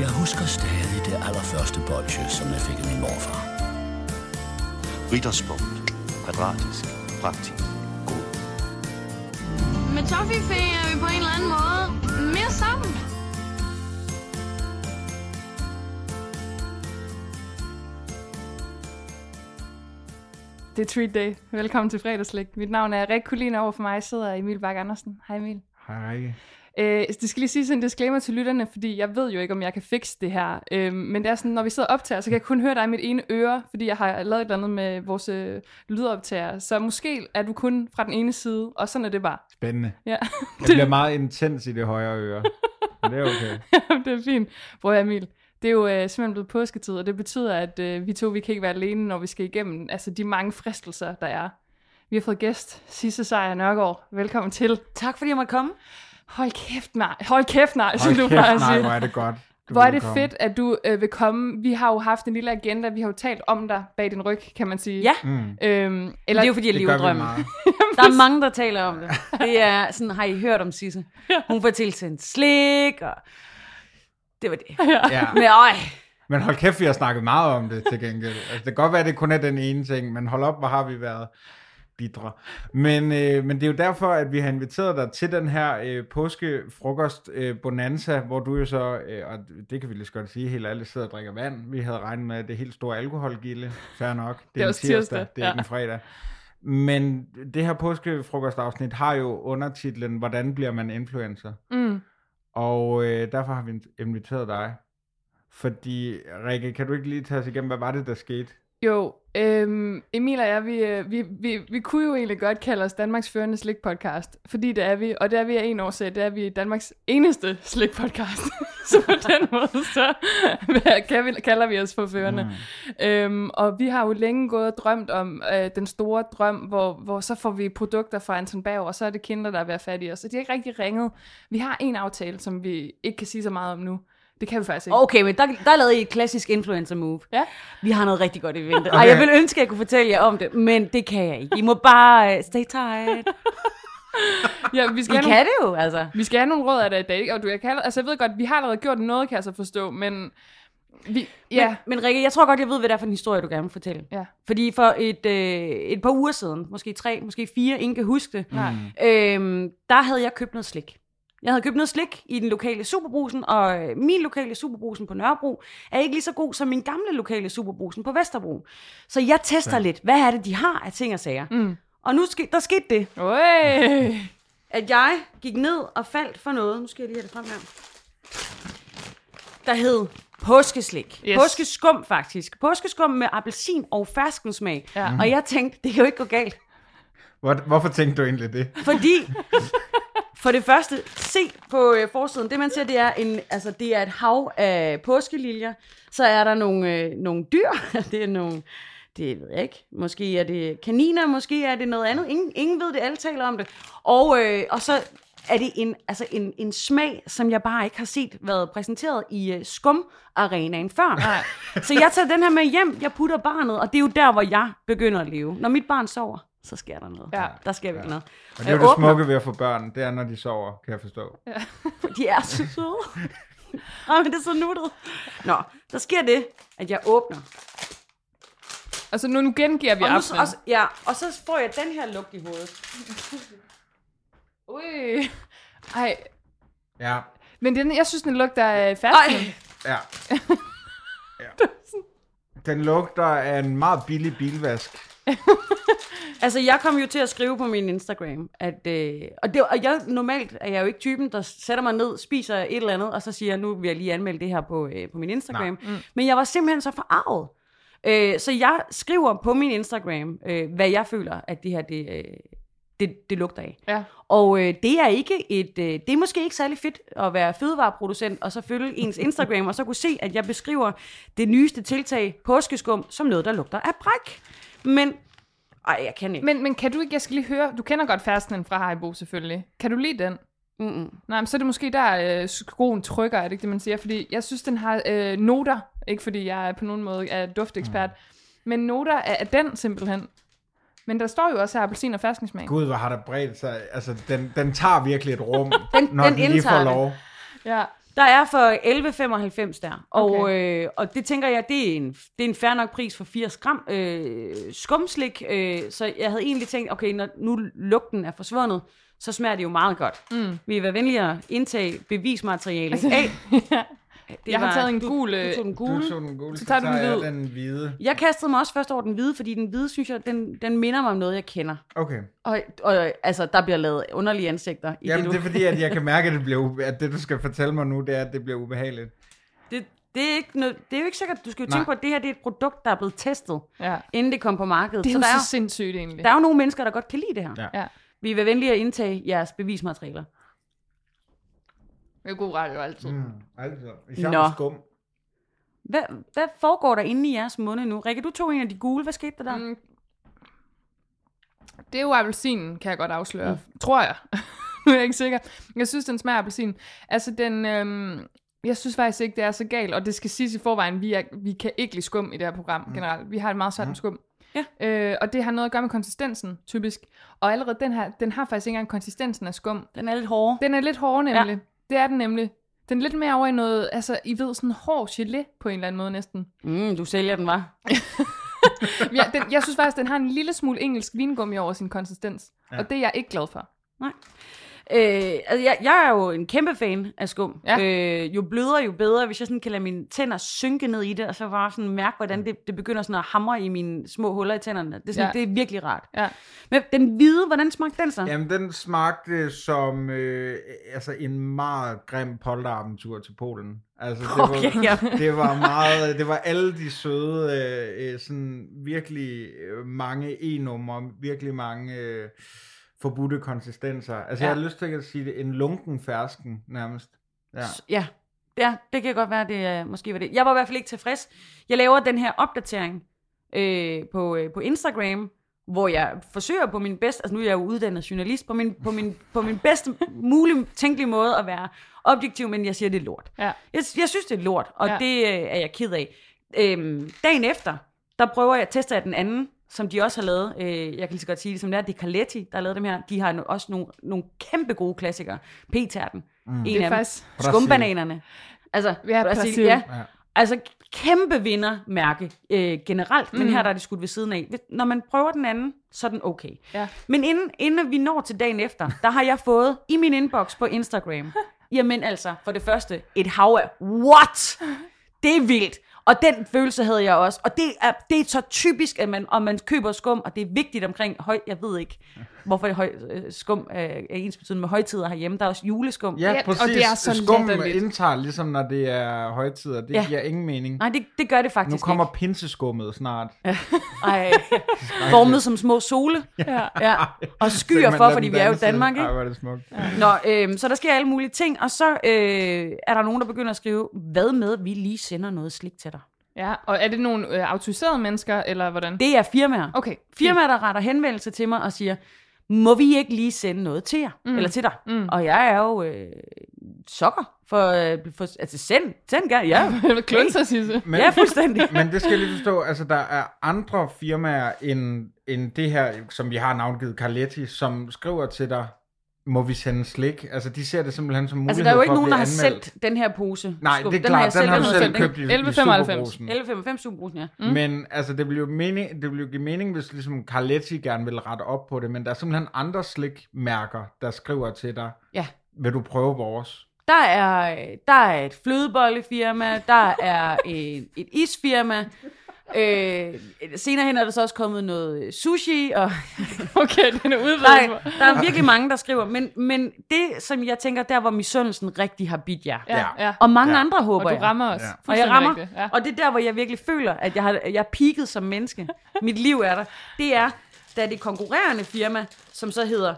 Jeg husker stadig det allerførste bolsje, som jeg fik af min morfar. Ritterspunkt. Kvadratisk. Praktisk. God. Med Toffifee er vi på en eller anden måde mere sammen. Det er Treat Day. Velkommen til fredagslæg. Mit navn er Rik Kulin, over for mig sidder Emil Bak Andersen. Hej Emil. Hej. Øh, det skal lige sige sådan en disclaimer til lytterne, fordi jeg ved jo ikke, om jeg kan fikse det her. Øh, men det er sådan, når vi sidder og optager, så kan jeg kun høre dig i mit ene øre, fordi jeg har lavet et eller andet med vores øh, lydoptager. Så måske er du kun fra den ene side, og sådan er det bare. Spændende. Ja, Det bliver meget intens i det højre øre. Men det er okay. det er fint. Prøv at høre, Emil. Det er jo øh, simpelthen blevet påsketid, og det betyder, at øh, vi to vi kan ikke være alene, når vi skal igennem altså, de mange fristelser, der er. Vi har fået gæst, Sisse Sejer Nørgaard. Velkommen til. Tak fordi jeg måtte komme. Hold kæft, nej. Hold kæft, nej, som Hold du kæft, plejer at nej, sige. hvor er det godt. du Hvor er det komme. fedt, at du øh, vil komme. Vi har jo haft en lille agenda. Vi har jo talt om dig bag din ryg, kan man sige. Ja, Mm, Øhm, eller, det er jo fordi, jeg lever meget. Der er mange, der taler om det. Det er sådan, har I hørt om Sisse? Hun får tilsendt slik, og det var det. Ja. Men øj, Men hold kæft, vi har snakket meget om det til gengæld. Altså, det kan godt være, at det kun er den ene ting, men hold op, hvor har vi været bidre. Men, øh, men det er jo derfor, at vi har inviteret dig til den her øh, påskefrokost øh, bonanza, hvor du jo så, øh, og det kan vi lige så godt sige, helt alle sidder og drikker vand. Vi havde regnet med, det er helt store alkoholgilde. Fair nok. Det er, en også tirsdag, tirsdag, det er ja. ikke en fredag. Men det her påskefrokostafsnit har jo undertitlen, hvordan bliver man influencer? mm, Og øh, derfor har vi inviteret dig. Fordi, Rikke, kan du ikke lige tage os igennem, hvad var det, der skete? Jo, øhm, Emil og jeg, vi, øh, vi, vi, vi kunne jo egentlig godt kalde os Danmarks førende slik-podcast. Fordi det er vi, og det er vi af en årsag, det er vi Danmarks eneste slik-podcast. så på den måde, så vi, kalder vi os for førende. Mm. Øhm, og vi har jo længe gået og drømt om øh, den store drøm, hvor, hvor så får vi produkter fra Anton Berg, og så er det kinder, der er ved at fat i os. Og de har ikke rigtig ringet. Vi har en aftale, som vi ikke kan sige så meget om nu. Det kan vi faktisk ikke. okay, men der, der lavede I et klassisk influencer move. Ja. Vi har noget rigtig godt i vente. Okay. Og jeg vil ønske, at jeg kunne fortælle jer om det, men det kan jeg ikke. I må bare uh, stay tight. Ja, vi I skal, kan nogle, det jo, altså. vi skal have nogle råd af det i dag, og du, jeg, kan, altså, jeg ved godt, vi har allerede gjort noget, kan jeg så forstå, men vi, ja, Men, men Rikke, jeg tror godt, jeg ved, hvad det er for en historie, du gerne vil fortælle. Ja. Fordi for et, øh, et par uger siden, måske tre, måske fire, ingen kan huske det, nej. øhm, der havde jeg købt noget slik. Jeg havde købt noget slik i den lokale Superbrusen, og øh, min lokale Superbrusen på Nørrebro er ikke lige så god som min gamle lokale Superbrusen på Vesterbro. Så jeg tester Ja. lidt, hvad er det, de har af ting og sager. Mm. Og nu ske, der skete det, Øj. at jeg gik ned og faldt for noget. Nu skal jeg lige have det frem her. Der hed påskeslik. Yes. Yes. Påskeskum faktisk. Påskeskum med appelsin og ferskensmag. Ja. Og jeg tænkte, det kan jo ikke gå galt. Hvor, hvorfor tænkte du egentlig det? Fordi, for det første, se på øh, forsiden, det man ser, det er, en, altså, det er et hav af påskeliljer. Så er der nogle, øh, nogle dyr, det er nogle, det ved jeg ikke, måske er det kaniner, måske er det noget andet. Ingen, ingen ved det, alle taler om det. Og, øh, og så er det en, altså en, en smag, som jeg bare ikke har set været præsenteret i uh, skumarenaen før. Nej. Så jeg tager den her med hjem, jeg putter barnet, og det er jo der, hvor jeg begynder at leve. Når mit barn sover, så sker der noget. Ja. Der sker virkelig noget. Og det er jo det åbner. smukke ved at få børn, det er, når de sover, kan jeg forstå. De er så søde. Ej, men det er så nuttet. Nå, der sker det, at jeg åbner. Altså nu, nu gengiver vi Og, nu, aftenen. og, ja, og så får jeg den her lugt i hovedet. Ui. Ej, Ja, men den, jeg synes, den lugter af Ej, fast. ja. ja. Den lugter af en meget billig bilvask. altså jeg kom jo til at skrive på min Instagram, at, øh, og, det, og jeg, normalt er jeg jo ikke typen, der sætter mig ned, spiser et eller andet, og så siger jeg, nu vil jeg lige anmelde det her på, øh, på min Instagram. Mm. Men jeg var simpelthen så forarvet. Øh, så jeg skriver på min Instagram, øh, hvad jeg føler, at det her, det, øh, det, det lugter af. Ja. Og øh, det er ikke et, øh, det er måske ikke særlig fedt at være fødevareproducent, og så følge ens Instagram, og så kunne se, at jeg beskriver det nyeste tiltag, påskeskum, som noget, der lugter af bræk. Men, ej, jeg kan ikke. Men, men kan du ikke, jeg skal lige høre, du kender godt fasten fra Haribo selvfølgelig. Kan du lide den? Mm-mm. Nej, men så er det måske der, øh, skoen trykker, er det ikke det, man siger? Fordi jeg synes, den har øh, noter, ikke fordi jeg er på nogen måde er duftekspert, mm. men noter af, af den simpelthen. Men der står jo også her appelsin og ferskensmag. Gud, hvor har der bredt sig. Altså, den, den tager virkelig et rum, Den- når den den, lige indtager får det. lov. Ja. Der er for 11,95 der. Og, Okay. øh, og det tænker jeg, det er en, det er en fair nok pris for 80 gram øh, skumslik. Øh, så jeg havde egentlig tænkt, okay, når nu lugten er forsvundet, så smager det jo meget godt. Mm. Vi vil være venlige at indtage bevismateriale af. Det jeg har var- taget en du- gul... Du øh, tog den Du gule. tog den gule, Så tager du den jeg hvid. den hvide. Jeg kastede mig også først over den hvide, fordi den hvide, synes jeg, den, den minder mig om noget, jeg kender. Okay. Og, og altså, der bliver lavet underlige ansigter i Jamen, det, det du... er fordi, at jeg kan mærke, at det, bliver, ube- at det du skal fortælle mig nu, det er, at det bliver ubehageligt. det, det, er ikke noget, det er jo ikke sikkert, du skal jo Nej. tænke på, at det her det er et produkt, der er blevet testet, ja. inden det kom på markedet. Det er så der er, så sindssygt egentlig. der er jo nogle mennesker, der godt kan lide det her. Ja. Ja. Vi vil venlige at indtage jeres bevismaterialer. Det er god radio altid. Mm, altså. Især Nå. med skum. Hvad, hvad foregår der inde i jeres munde nu? Rikke, du tog en af de gule. Hvad skete der der? Mm. Det er jo appelsinen, kan jeg godt afsløre. Mm. Tror jeg. nu er jeg ikke sikker. Jeg synes, den smager af appelsin. Altså, den... Øhm, jeg synes faktisk ikke, det er så galt, og det skal siges i forvejen, vi, er, vi kan ikke lide skum i det her program mm. generelt. Vi har det meget svært med skum. Ja. Øh, og det har noget at gøre med konsistensen, typisk. Og allerede den her, den har faktisk ikke engang konsistensen af skum. Den er lidt hård. Den er lidt hård nemlig. Ja. Det er den nemlig. Den er lidt mere over i noget, altså, I ved, sådan hård gelé på en eller anden måde næsten. Mm, du sælger den, var. Ja, den, jeg synes faktisk, den har en lille smule engelsk vingummi over sin konsistens. Ja. Og det er jeg ikke glad for. Øh, altså, jeg, jeg er jo en kæmpe fan af skum. Ja. Øh, jo blødere, jo bedre. Hvis jeg sådan kan lade mine tænder synke ned i det, og så bare sådan mærke, hvordan det, det begynder sådan at hamre i mine små huller i tænderne. Det er, sådan, Ja. det er virkelig rart. Ja. Men den hvide, hvordan smagte den så? Jamen, den smagte som øh, altså en meget grim polteraventur til Polen. Altså, det Okay, var, ja. det var meget, det var alle de søde, øh, øh, sådan virkelig øh, mange e-numre, virkelig mange øh, forbudte konsistenser. Altså, Ja. jeg har lyst til at sige det, en lunken fersken nærmest. Ja. Ja. ja, det kan godt være, det uh, måske var det. Jeg var i hvert fald ikke tilfreds. Jeg laver den her opdatering øh, på, øh, på Instagram, hvor jeg forsøger på min bedste, altså nu er jeg jo uddannet journalist, på min, på min, på min bedste mulige tænkelige måde at være objektiv, men jeg siger, det er lort. Ja. Jeg, jeg synes, det er lort, og Ja. ja. det øh, er jeg ked af. Øhm, dagen efter, der prøver jeg at teste af den anden, som de også har lavet. Øh, jeg kan lige så godt sige det, som det er. Det er Carletti, der har lavet dem her. De har no- også nogle, nogle kæmpe gode klassikere. P-tærten. Mm. En Det er af dem. faktisk... Brasil. Skumbananerne. Altså, Ja, Brasil, Brasil. ja. Ja. Altså, kæmpe vindermærke øh, generelt, men Mm. her der er det skudt ved siden af. Når man prøver den anden, så er den okay. Ja. Men inden, inden vi når til dagen efter, der har jeg fået i min inbox på Instagram, jamen altså, for det første, et hav af, what? Det er vildt. Og den følelse havde jeg også. Og det er, det er så typisk, at man, om man køber skum, og det er vigtigt omkring høj, jeg ved ikke, hvorfor høj, øh, skum er, er ens betydende med højtider herhjemme. Der er også juleskum. Ja, Ja, og præcis. det er så Skum latterligt. indtager ligesom, når det er højtider. Det Ja. giver ingen mening. Nej, det, det gør det Nu faktisk kommer ikke. pinseskummet snart. Ej, formet som små sole. Ja. Ja. Og skyer for, fordi vi er jo i. Danmark, Ej, ikke? hvor er det smukt. Nå, øhm, så der sker alle mulige ting, og så øh, er der nogen, der begynder at skrive, hvad med, vi lige sender noget slik til dig? ja. Og er det nogle øh, autoriserede mennesker, eller hvordan? Det er firmaer. Okay. Firmaer, der retter henvendelse til mig og siger, må vi ikke lige sende noget til jer? Mm. Eller til dig? Mm. Og jeg er jo øh, sokker for, øh, for, altså send, send gerne, ja. Klunser, Sisse. Men, Ja, fuldstændig. men det skal jeg lige forstå, altså der er andre firmaer end, end det her, som vi har navngivet Carletti, som skriver til dig, må vi sende slik? Altså de ser det simpelthen som mulighed Altså, der er jo ikke nogen, der har anmeldt. sendt den her pose. Nej, det er den klart, den har du selv købt. i, i 11,95. superbrusen. 11,95 superbrusen, ja. Mm. Men altså, det vil jo mening, det vil jo give mening, hvis ligesom Carletti gerne vil rette op på det, men der er simpelthen andre slikmærker, der skriver til dig, Ja. vil du prøve vores? Der er, der er et flødebollefirma, der er et, et isfirma. Øh, senere hen er der så også kommet noget sushi, og Okay, den er udvidet. nej, der er virkelig mange, der skriver. Men, men det, som jeg tænker, der hvor misundelsen rigtig har bidt jer. Ja, ja. Og mange Ja. andre, Og håber du jeg. rammer os. Ja. Og jeg rammer, rigtigt, Ja. og det er der, hvor jeg virkelig føler, at jeg har, jeg er peaked som menneske. Mit liv er der. Det er, da det konkurrerende firma, som så hedder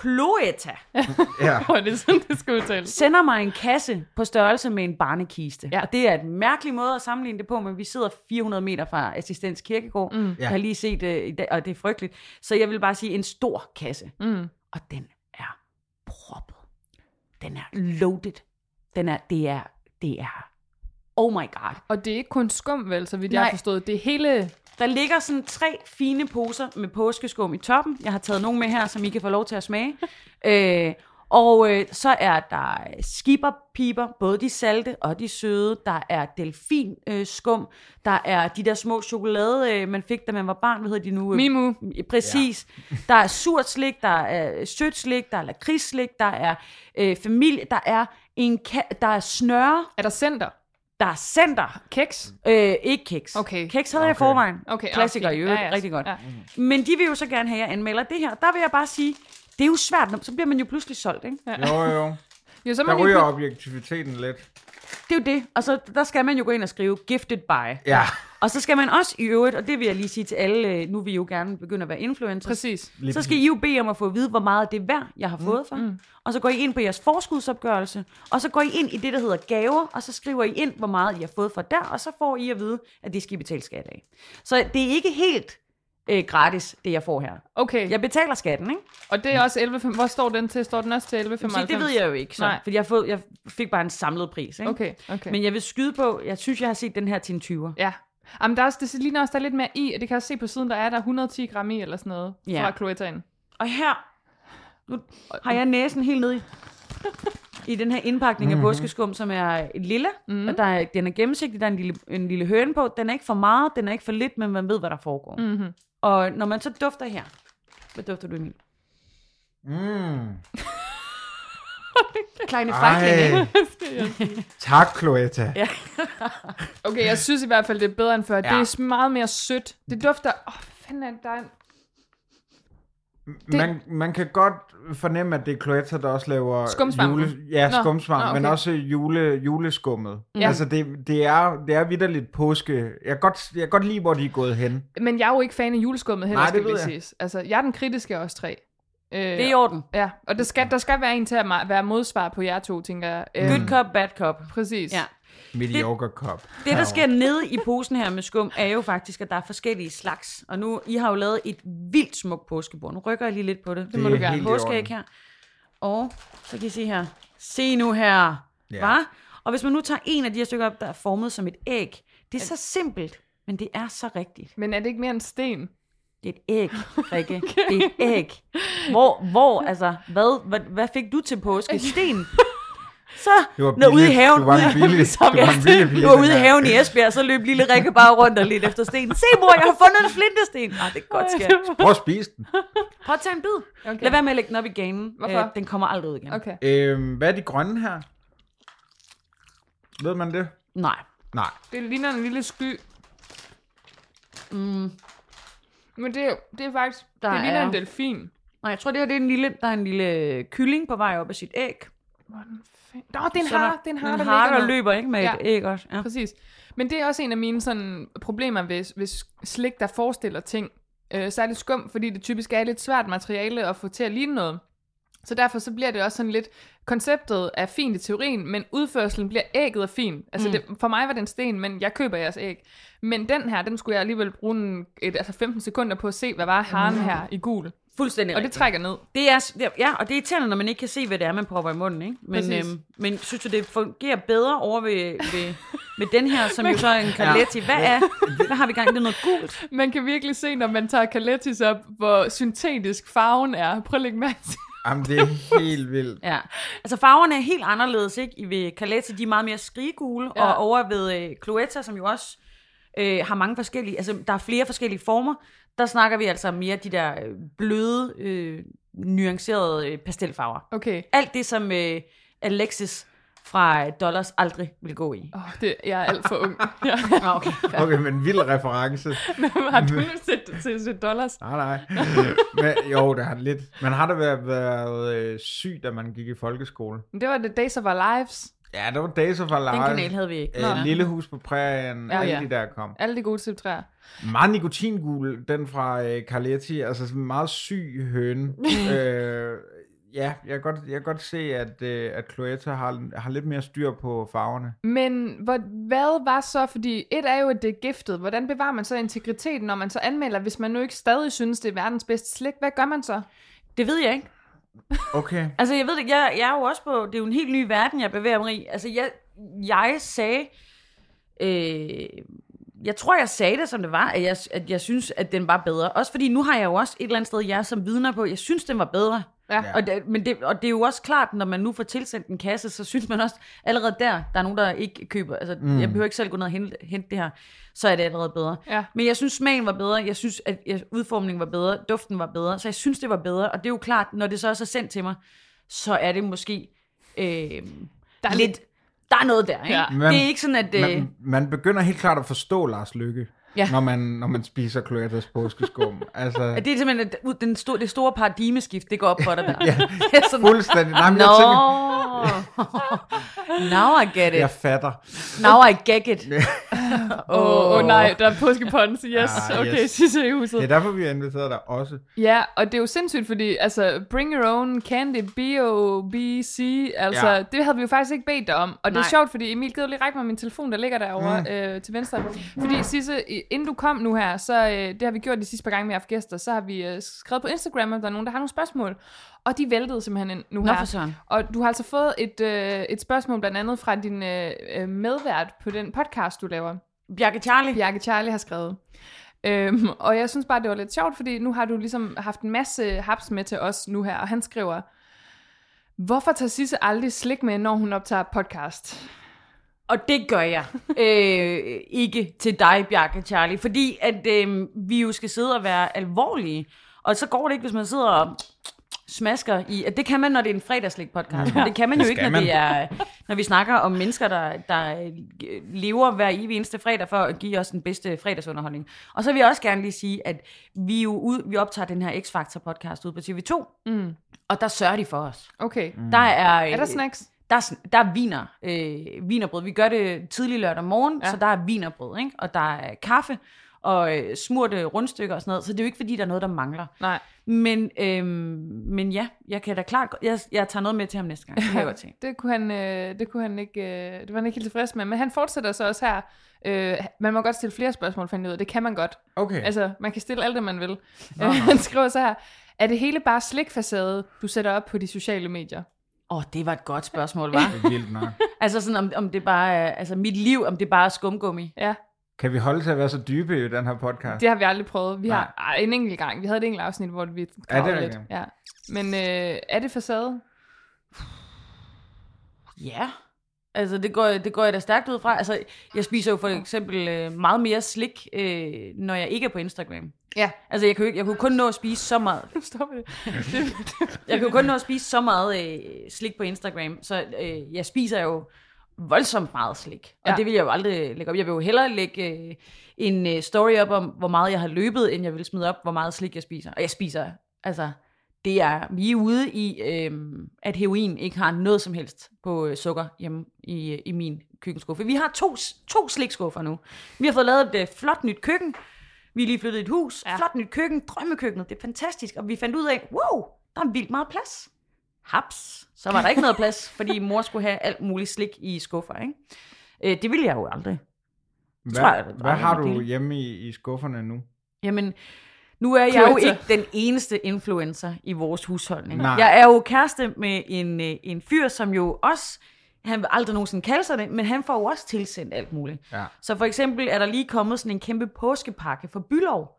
Cloeta, Ja. Det er sådan, det skal udtales. sender mig en kasse på størrelse med en barnekiste. Ja. Og det er et mærkelig måde at sammenligne det på, men vi sidder 400 meter fra Assistens Kirkegård. Mm. Jeg har lige set det i dag, og det er frygteligt. Så jeg vil bare sige en stor kasse. Mm. Og den er proppet. Den er loaded. Den er, det er, det er, oh my god. Og det er ikke kun skum, vel, så vidt jeg har Nej. forstået. Det er hele... Der ligger sådan tre fine poser med påskeskum i toppen. Jeg har taget nogle med her, som I kan få lov til at smage. Øh, Og øh, så er der skipperpiber, både de salte og de søde. Der er delfinskum. Øh, skum. der er de der små chokolade, øh, man fik, da man var barn. Hvad hedder de nu? Mimu. Præcis. Ja. Der er surt slik, der er sødt slik, der er lakridsslik, der er øh, familie, der er en ka- der er snøre, Er der center? Der er center. Keks? Øh, ikke kiks. Okay. Kiks havde okay. jeg i forvejen. Okay, Klassiker okay. i øvrigt. Ja, ja. Rigtig godt. Ja. Men de vil jo så gerne have, at jeg anmelder det her. Der vil jeg bare sige, det er jo svært, så bliver man jo pludselig solgt, ikke? Jo, jo. Jo, så Der man jo ryger put- objektiviteten lidt. Det er jo det. Og så der skal man jo gå ind og skrive gifted by. Ja, Og så skal man også i øvrigt, og det vil jeg lige sige til alle, øh, nu vil I jo gerne begynde at være influencers. Præcis. lige Så skal I jo bede om at få at vide, hvor meget det er værd, jeg har fået for. Mm. Og så går I ind på jeres forskudsopgørelse, og så går I ind i det, der hedder gaver, og så skriver I ind, hvor meget I har fået for der, og så får I at vide, at det skal I betale skat af. Så det er ikke helt øh, gratis, det jeg får her. Okay, Jeg betaler skatten, ikke? og det er også 11, Hvor står den til? Står den også til 11,95? Så det ved jeg jo ikke, så, Nej. fordi jeg, fået, jeg fik bare en samlet pris. Ikke? Okay, okay. Men jeg vil skyde på, jeg synes, jeg har set den her til en 20'er. Ja. Jamen, der er også, det ligner også, der er lidt mere i, og det kan jeg også se på siden, der er der 110 gram i, eller sådan noget, Ja. fra Cloettaen. Og her nu har jeg næsen helt ned i, i den her indpakning af påskeskum, som er lilla. Mm. Og der er, den er gennemsigtig, der er en lille, en lille høne på. Den er ikke for meget, den er ikke for lidt, men man ved, hvad der foregår. Mm-hmm. Og når man så dufter her, hvad dufter du, Emil? Mm. Kleine? Ej. tak, Cloetta. Ja. Okay, jeg synes i hvert fald, det er bedre end før. Ja. Det er meget mere sødt. Det dufter... Åh, oh, fanden er der er en... Man, man kan godt fornemme, at det er Cloetta, der også laver jule, ja, Nå, skumsvamp, nå, okay. men også jule, juleskummet. Ja. Altså, det, det, er, det er vidderligt påske. Jeg kan, godt, jeg kan godt lide, hvor de er gået hen. Men jeg er jo ikke fan af juleskummet heller, Nej, skal det ved lige jeg. siges. Altså, jeg er den kritiske af os tre. Øh, Det er i orden. Ja, og der skal, der skal være en til at være modsvar på jer to, tænker jeg. Øh, Good cop, bad cop. Præcis. Ja. Mediocre cup. Det, der sker nede i posen her med skum, er jo faktisk, at der er forskellige slags. Og nu, I har jo lavet et vildt smukt påskebord. Nu rykker jeg lige lidt på det. Det må du er gerne. Påskeæg her. Og så kan I se her. Se nu her. Ja. Hva? Og hvis man nu tager en af de her stykker op, der er formet som et æg. Det er så simpelt, men det er så rigtigt. Men er det ikke mere en sten? Det er et æg, Rikke. Det er et æg. Hvor, hvor, altså, hvad, hvad, hvad fik du til påske? Sten. Så, når ude i haven, Du var en billig- ude- du var en billig pige, var ude i haven i Esbjerg, så løb lille Rikke bare rundt og lidt efter sten. Se mor, jeg har fundet en flintesten. Ah, det er godt, skat. Prøv at spise den. Prøv at tage en bid. Okay. Lad være med at lægge den op i ganen. Hvorfor? Øh, den kommer aldrig ud igen. Okay. Øhm, hvad er de grønne her? Ved man det? Nej. Nej. Det ligner en lille sky. Mm. Men det, er- det er faktisk... Der det ligner er- en delfin. Nej, jeg tror, det her det er en lille, der er en lille kylling på vej op af sit æg. Nå, det er en Så er der- har, det er en har, en der, har, ligger der løber ikke med Ja. et æg også. Ja. Præcis. Men det er også en af mine sådan, problemer ved, ved slik, der forestiller ting. Øh, særligt skum, fordi det typisk er lidt svært materiale at få til at ligne noget. Så derfor så bliver det også sådan lidt, konceptet er fint i teorien, men udførselen bliver ægget er fin. Altså Mm. det, for mig var det en sten, men jeg køber jeres æg. Men den her, den skulle jeg alligevel bruge en, et, altså 15 sekunder på at se, hvad var haren her i gul. Fuldstændig Og det rigtigt. trækker ned. Det er, det er- ja, og det er irriterende, når man ikke kan se, hvad det er, man propper i munden, ikke? Men, Præcis. øhm, men synes du, det fungerer bedre over ved, ved, ved den her, som jo så er en Carletti? Hvad, er, hvad har vi i gang? Det er noget gult. Man kan virkelig se, når man tager Calettis op, hvor syntetisk farven er. Prøv at lægge mærke til. Jamen, det er helt vildt. Ja. Altså farverne er helt anderledes, ikke? I Ved Carletti, de er meget mere skrigegule, Ja. ja. og over ved øh, Cloetta, som jo også øh, har mange forskellige, altså der er flere forskellige former, der snakker vi altså mere de der øh, bløde, øh, nuancerede øh, pastelfarver. Okay. Alt det, som øh, Alexis fra Dollars aldrig vil gå i. Oh, det, jeg er alt for ung. Ja. Ah, okay. Okay, men vild reference. Har du set, set, set dollars? Nej, nej. Men, jo, det har lidt. Man har da været, været øh, syg, da man gik i folkeskole. Det var The Days of Our Lives. Ja, det var Days of Our Den Lives. kanal havde vi ikke. Øh, Lille hus på prærien, Ja, alle ja. de der kom. Alle de gode tiptræer. Meget nikotingul, den fra øh, Carletti, altså meget syg høne. øh, ja, jeg kan godt, jeg kan godt se, at, øh, at Cloetta har, har lidt mere styr på farverne. Men hvor, hvad var så, fordi et er jo, at det er giftet. Hvordan bevarer man så integriteten, når man så anmelder, hvis man nu ikke stadig synes, det er verdens bedste slik? Hvad gør man så? Det ved jeg ikke. Okay. Altså, jeg ved det, jeg, jeg er jo også på, det er jo en helt ny verden, jeg bevæger mig i. Altså, jeg, jeg sagde, øh, jeg tror, jeg sagde det, som det var, at jeg, at jeg synes, at den var bedre. Også fordi nu har jeg jo også et eller andet sted, jeg som vidner på, jeg synes, den var bedre. Ja. Og, det, men det, og det er jo også klart, når man nu får tilsendt en kasse, så synes man også allerede der, der er nogen, der ikke køber. Altså, mm. jeg behøver ikke selv gå ned og hente, hente det her, så er det allerede bedre. Ja. Men jeg synes, smagen var bedre, jeg synes, at udformningen var bedre, duften var bedre, så jeg synes, det var bedre. Og det er jo klart, når det så også er sendt til mig, så er det måske øh, der er lidt... Der er noget der, ikke? Ja. Ja. Det er ikke sådan, at... Øh, Man, man begynder helt klart at forstå Lars Lykke, Ja. når, man, når man spiser Cloetas påskeskum. altså, at det er simpelthen, at ud- den store, det store paradigmeskift, det går op for dig der. ja. det er sådan, fuldstændig. Nej, men no. jeg tænker, Now I get it. jeg fatter. Now I get it. Åh, oh, oh, nej, der er påskepons. Yes, Ah, okay, yes. Sisse i huset. Det er derfor, vi har inviteret dig også. Ja, og det er jo sindssygt, fordi altså, bring your own candy, B-O-B-C, altså, Ja. ja. det havde vi jo faktisk ikke bedt dig om. Og det er Nej. sjovt, fordi Emil, gider lige række mig min telefon, der ligger derovre mm. øh, til venstre. Fordi Sisse, inden du kom nu her, så øh, det har vi gjort de sidste par gange, vi har haft gæster, så har vi øh, skrevet på Instagram, om der er nogen, der har nogle spørgsmål. Og de væltede simpelthen ind nu Nå, her. søren. Og du har altså fået et, øh, et spørgsmål blandt andet fra din øh, øh, medvært på den podcast, du laver. Bjarke Charlie. Bjarke Charlie har skrevet. Øhm, og jeg synes bare, det var lidt sjovt, fordi nu har du ligesom haft en masse haps med til os nu her, og han skriver, hvorfor tager Sisse aldrig slik med, når hun optager podcast? Og det gør jeg. øh, ikke til dig, Bjarke Charlie. Fordi at øh, vi jo skal sidde og være alvorlige. Og så går det ikke, hvis man sidder og smasker i... At det kan man, når det er en fredagslæg podcast. Men det kan man jo Det ikke, skal når, man. det er, når vi snakker om mennesker, der, der øh, lever hver evig eneste fredag for at give os den bedste fredagsunderholdning. Og så vil jeg også gerne lige sige, at vi jo ud, vi optager den her X-Factor podcast ud på TV2. Mm. Og der sørger de for os. Okay. Mm. Der er, Er der snacks? Der er, der er viner, øh, vinerbrød. Vi gør det tidlig lørdag morgen, Ja. så der er vinerbrød, ikke? Og der er kaffe og øh, smurte rundstykker og sådan noget. Så det er jo ikke, fordi der er noget, der mangler. Nej. Men, øh, men ja, jeg kan da klart... Jeg, jeg tager noget med til ham næste gang. Det kan jeg godt tænke. Det kunne han, øh, det kunne han ikke, øh, det var han ikke helt tilfreds med. Men han fortsætter så også her. Øh, man må godt stille flere spørgsmål, fandt ud af. Det kan man godt. Okay. Altså, man kan stille alt det, man vil. Øh, han skriver så her. Er det hele bare slikfacade, du sætter op på de sociale medier? Åh, oh, det var et godt spørgsmål, var. Det er vildt nok. altså sådan, om, om det bare er... Altså mit liv, om det bare er skumgummi. Ja, Kan vi holde til at være så dybe i den her podcast? det har vi aldrig prøvet. Vi Nej. har ej, en enkelt gang. Vi havde et enkelt afsnit, hvor vi er gravede lidt. rigtigt? Ja. Men øh, er det facade? Ja. Altså, det går, det går jeg da stærkt ud fra. Altså, jeg spiser jo for eksempel øh, meget mere slik, øh, når jeg ikke er på Instagram. Ja. Altså, jeg kunne, ikke- jeg kunne kun nå at spise så meget. Stop det. Jeg kan jo kun nå at spise så meget øh, slik på Instagram, så øh, jeg spiser jo voldsomt meget slik. Og Ja. det vil jeg jo aldrig lægge op. Jeg vil jo hellere lægge øh, en øh, story op om, hvor meget jeg har løbet, end jeg vil smide op, hvor meget slik jeg spiser. Og jeg spiser, altså, det er, vi er ude i, øh, at heroin ikke har noget som helst på øh, sukker hjemme i, i min køkkenskuffe. Vi har to, to slikskuffer nu. Vi har fået lavet et øh, flot nyt køkken. Vi er lige flyttet et hus. Ja. Flot nyt køkken. Drømmekøkkenet. Det er fantastisk. Og vi fandt ud af, wow, der er vildt meget plads. Haps. Så var der ikke noget plads, fordi mor skulle have alt muligt slik i skuffer, ikke? Øh, det ville jeg jo aldrig. Hvad, tror jeg, hvad har du del. hjemme i, i skufferne nu? Jamen, nu er jeg jo ikke den eneste influencer i vores husholdning. Nej. Jeg er jo kæreste med en, øh, en fyr, som jo også, han vil aldrig nogensinde kalde sig det, men han får jo også tilsendt alt muligt. Ja. Så for eksempel er der lige kommet sådan en kæmpe påskepakke for Bylov,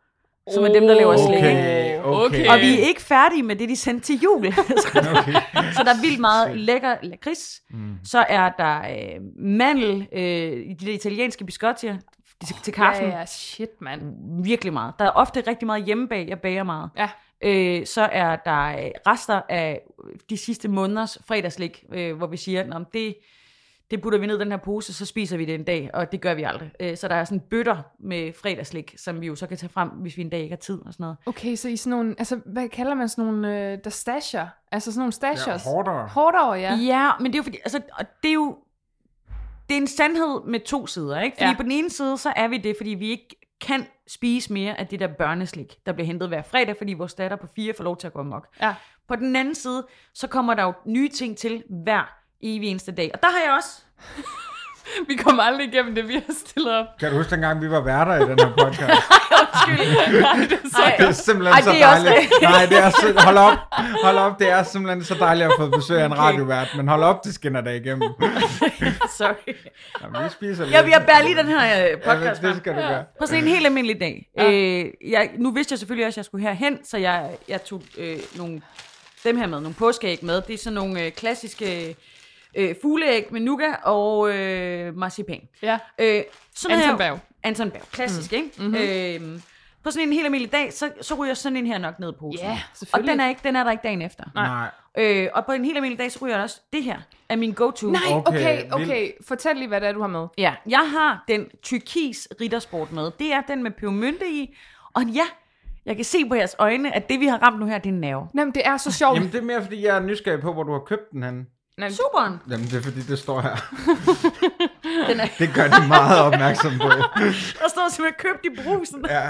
som er dem, der laver slik. Okay, okay. Og vi er ikke færdige med det, de sendte til jul. så, Okay. så der er vildt meget lækker lakrids. Mm. Så er der øh, mandel øh, i de italienske biscottier til, til kaffen. Ja, ja, shit, mand. Virkelig meget. Der er ofte rigtig meget hjemmebag. Jeg bager meget. Ja. Øh, så er der øh, rester af de sidste måneders fredagslik, øh, hvor vi siger, at det, det putter vi ned i den her pose, så spiser vi det en dag, og det gør vi aldrig. Øh, så der er sådan bøtter med fredagslik, som vi jo så kan tage frem, hvis vi en dag ikke har tid og sådan noget. Okay, så i sådan nogle, altså hvad kalder man sådan nogle, øh, der stasher? Altså sådan nogle stashers? Ja, hårdere. Hårdere, ja. Ja, men det er jo fordi, altså, og det er jo, det er en sandhed med to sider, ikke? Fordi Ja. på den ene side, så er vi det, fordi vi ikke kan spise mere af det der børneslik, der bliver hentet hver fredag, fordi vores datter på fire får lov til at gå amok. Ja. På den anden side, så kommer der jo nye ting til hver evig eneste dag. Og der har jeg også Vi kommer aldrig igennem det, vi har stillet op. Kan du huske dengang, vi var værter i den her podcast? Nej, det er så Det er simpelthen Ej, så det er også dejligt. Nej, det er så, hold op. Hold op, det er simpelthen så dejligt at få besøg af en radiovært, men hold op, det skinner der igennem. Sorry. Jamen, vi spiser lidt. Jeg vil bære lige den her øh, Ja, podcast det skal du gøre. På sådan en helt almindelig dag. Ja. Øh, jeg, nu vidste jeg selvfølgelig også, at jeg skulle herhen, så jeg, jeg tog øh, nogle, dem her med, nogle påskeæg med. Det er sådan nogle øh, klassiske øh, fugleæg med nougat og øh, marcipan. Ja. Øh, sådan Anton Berg. Anton Berg, klassisk, mm. ikke? Mm-hmm. Øh, på sådan en helt almindelig dag, så, så ryger sådan en her nok ned i posen. Ja, Og den er, ikke, den er der ikke dagen efter. Nej. Øh, og på en helt almindelig dag, så ryger der også det her, er min go-to. Nej, Okay, okay, okay. Fortæl lige, hvad det er, du har med. Ja, jeg har den tyrkis riddersport med. Det er den med pebermynte i. Og ja, jeg kan se på jeres øjne, at det vi har ramt nu her, det er en nerve. Nej, men det er så sjovt. Jamen, det er mere, fordi jeg er nysgerrig på, hvor du har købt den henne. Nej, Superen. Jamen, det er, fordi det står her. Den er, Det gør de meget opmærksom på. der står simpelthen købt i brusen. Ja.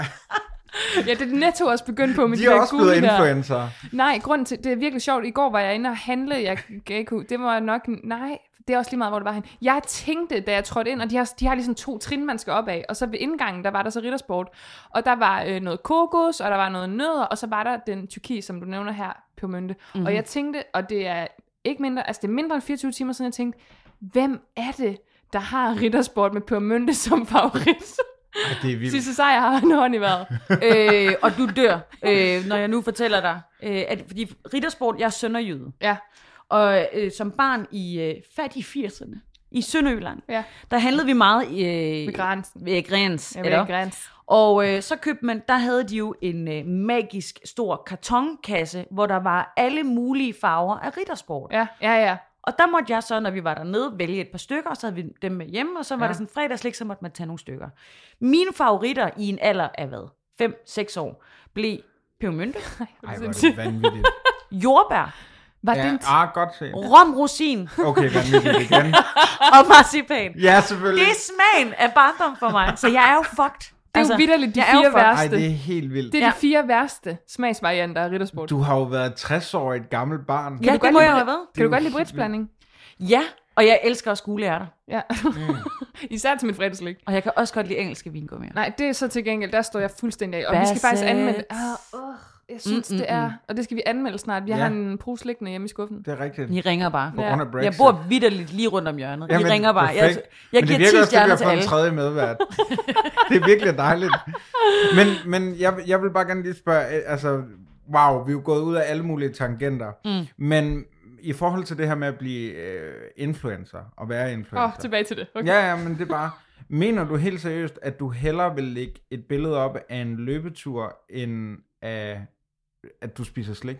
ja, det er Netto også begyndt på med De de, er der også blevet influencer. Nej, grunden til, det er virkelig sjovt. I går var jeg inde og handle. Jeg kan ikke, det var nok, nej, det er også lige meget, hvor det var hen. Jeg tænkte, da jeg trådte ind, og de har, de har ligesom to trin, man skal op af. Og så ved indgangen, der var der så riddersport. Og der var øh, noget kokos, og der var noget nødder, og så var der den tyrki, som du nævner her, pebermynte. Mm-hmm. Og jeg tænkte, og det er ikke mindre, altså det er mindre end 24 timer siden, jeg tænkte, hvem er det, der har riddersport med pebermynte som favorit? Ej, det er vildt. Sidste sejr har en hånd i vejret. øh, og du dør, øh, når jeg nu fortæller dig. Øh, at, fordi riddersport, jeg er sønderjyde. Ja, Og øh, som barn i øh, fattige 80'erne, i Sønderjylland, ja. der handlede vi meget i... Øh, Ved grænsen. Ved Grens, Jeg eller? ved græns. Og øh, så købte man, der havde de jo en øh, magisk stor kartonkasse, hvor der var alle mulige farver af riddersport. Ja, ja, ja. Og der måtte jeg så, når vi var dernede, vælge et par stykker, og så havde vi dem med hjemme, og så var Ja. det sådan fredagslik, så måtte man tage nogle stykker. Mine favoritter i en alder af hvad? 5-6 år, blev pebermynte, Ej, hvor er det vanvittigt. jordbær, Var Ja, det en ah, godt set. rom rosin Okay, vanvittigt igen. og marcipan. Ja, selvfølgelig. Det er smagen af barndom for mig, så jeg er jo fucked. Det er jo vidderligt de fire fucked. Ej, værste. det er helt vildt. Det er Ja. de fire værste smagsvarianter af riddersport. Du har jo været 60 år et gammelt barn. Ja, du det må jeg have været. Kan du godt lide britsblanding? Ja, og jeg elsker også gule ærter. Ja. Især til mit fredagslik. Og jeg kan også godt lide engelske vingummier. Nej, det er så til gengæld, der står jeg fuldstændig af. Og vi skal faktisk anmelde... Ah, uh, jeg synes, Mm, mm, det er... Og det skal vi anmelde snart. Vi Ja. har en pose liggende hjemme i skuffen. Det er rigtigt. I ringer bare. På Ja. grund af Brexit. Jeg bor vidderligt lige rundt om hjørnet. I Jamen, ringer bare. Jeg, perfekt. jeg men giver det virker 10 også, at vi stjerner til fået en alle. tredje medvært. det er virkelig dejligt. Men, men jeg, jeg vil bare gerne lige spørge, øh, altså, wow, vi er jo gået ud af alle mulige tangenter. Mm. Men i forhold til det her med at blive øh, influencer, og være Åh, influencer. oh, tilbage til det. Okay. Ja, ja, men det er bare... Mener du helt seriøst, at du hellere vil lægge et billede op af en løbetur, end af, at du spiser slik?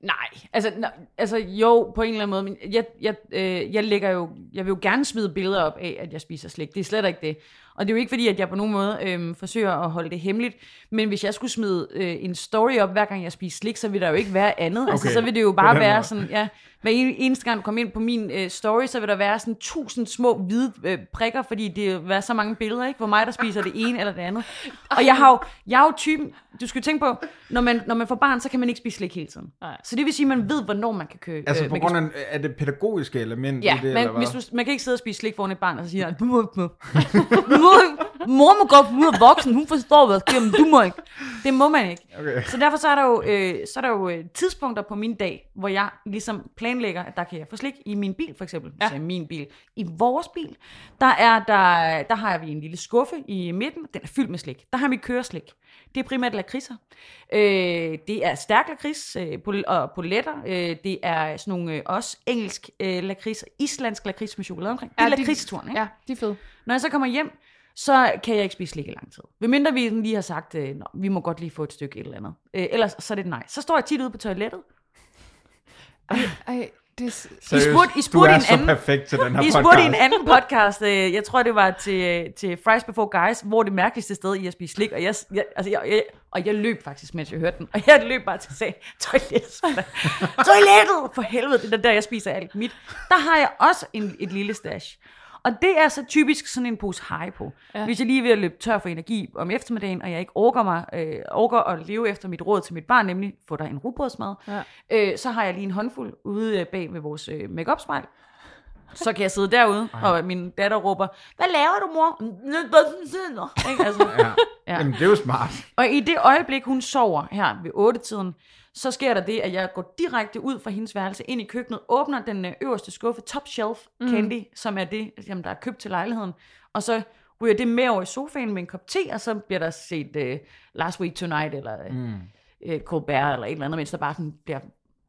Nej, altså, n- altså jo, på en eller anden måde, men jeg, jeg, øh, jeg lægger jo, jeg vil jo gerne smide billeder op af, at jeg spiser slik. Det er slet ikke det. Og det er jo ikke fordi, at jeg på nogen måde øh, forsøger at holde det hemmeligt, men hvis jeg skulle smide øh, en story op, hver gang jeg spiser slik, så vil der jo ikke være andet. Okay. Altså, Okay, så vil det jo bare være måde. sådan, ja, hver en- eneste gang du kommer ind på min øh, story, så vil der være sådan tusind små hvide øh, prikker, fordi det vil være så mange billeder, ikke? Hvor mig, der spiser det ene eller det andet. Og jeg har jo, jeg er jo typen, du skal jo tænke på, når man, når man får barn, så kan man ikke spise slik hele tiden. Nej. Så det vil sige, at man ved, hvornår man kan købe. Altså øh, på man grund kan, af, af det pædagogiske element Ja, i det, men eller hvad? hvis du, man kan ikke sidde og spise slik foran et barn, og så siger mor. Må godt, hun er voksen, hun forstår, hvad der sker, men du må ikke. Det må man ikke. Okay. Så derfor så er der jo, øh, så er der jo øh, tidspunkter på min dag, hvor jeg ligesom planlægger, at der kan jeg få slik i min bil, for eksempel. Ja. Så i min bil. I vores bil, der, er der, der har vi en lille skuffe i midten, den er fyldt med slik. Der har vi køreslik. Det er primært lakridser. Øh, det er stærk lakrids øh, pol- og poletter. Øh, det er sådan nogle øh, også engelsk øh, lakrids, islandsk lakrids med chokolade omkring. Det er Ja, de- lakridsturen, ikke? Ja, de er fede. Når jeg så kommer hjem, så kan jeg ikke spise slik i lang tid. Ved mindre vi lige har sagt, øh, Nå, vi må godt lige få et stykke et eller andet. Øh, ellers så er det et nej. Så står jeg tit ude på toilettet. Ej, det er... s- Seriøst, spurgte- I du spurgte er en så anden- perfekt til den her I spurgte i en anden podcast, øh, jeg tror det var til, til Fries Before Guys, hvor det mærkeligste sted i at spise slik, og jeg, jeg, altså jeg, jeg, og jeg løb faktisk, mens jeg hørte den, og jeg løb bare til at sige, toilettet, toilettet, for helvede, det er der, jeg spiser alt mit. Der har jeg også en, et lille stash. Og det er så typisk sådan en pose high på. Ja. Hvis jeg lige er ved at løbe tør for energi om eftermiddagen, og jeg ikke orker, mig, øh, orker at leve efter mit råd til mit barn, nemlig få dig en rugbrødsmad, Ja. øh, så har jeg lige en håndfuld ude øh, bag ved vores øh, make-up spejl. Så kan jeg sidde derude, og min datter råber, hvad laver du, mor? Ikke? Altså, Ja. Ja. ja. Jamen, det er jo smart. og i det øjeblik, hun sover her ved 8-tiden, så sker der det, at jeg går direkte ud fra hendes værelse ind i køkkenet, åbner den øh, øverste skuffe, top shelf candy, som er det, jamen, der er købt til lejligheden, og så ryger det med over i sofaen med en kop te, og så bliver der set uh, Last Week Tonight, eller mm. uh, Colbert, eller et eller andet, mens der bare sådan bliver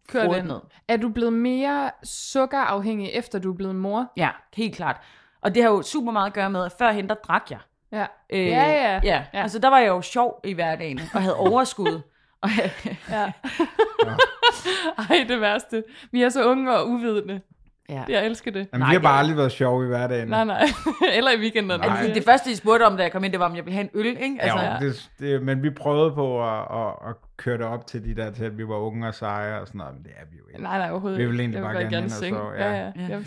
Kør frodet den. ned. Er du blevet mere sukkerafhængig, efter du er blevet mor? Ja, helt klart. Og det har jo super meget at gøre med, at førhen der drak jeg. Ja. Øh, ja, ja. ja. Altså der var jeg jo sjov i hverdagen, og havde overskud. og, ja. Ej, det værste. Vi er så unge og uvidende. Ja. Jeg elsker det. Jamen, Nej, vi har bare det- aldrig været sjove i hverdagen. Nej, nej. Eller i weekenderne. Nej. Altså, det første, de spurgte om, da jeg kom ind, det var, om jeg ville have en øl, ikke? Altså, ja, det, det, men vi prøvede på at, at, at køre det op til de der til, at vi var unge og seje og sådan noget, men det er vi jo ikke. Nej, nej, overhovedet Vi vil ikke. egentlig Jeg bare vil gerne hen og seng. sove, Ja, ja. ja. Ja, ja.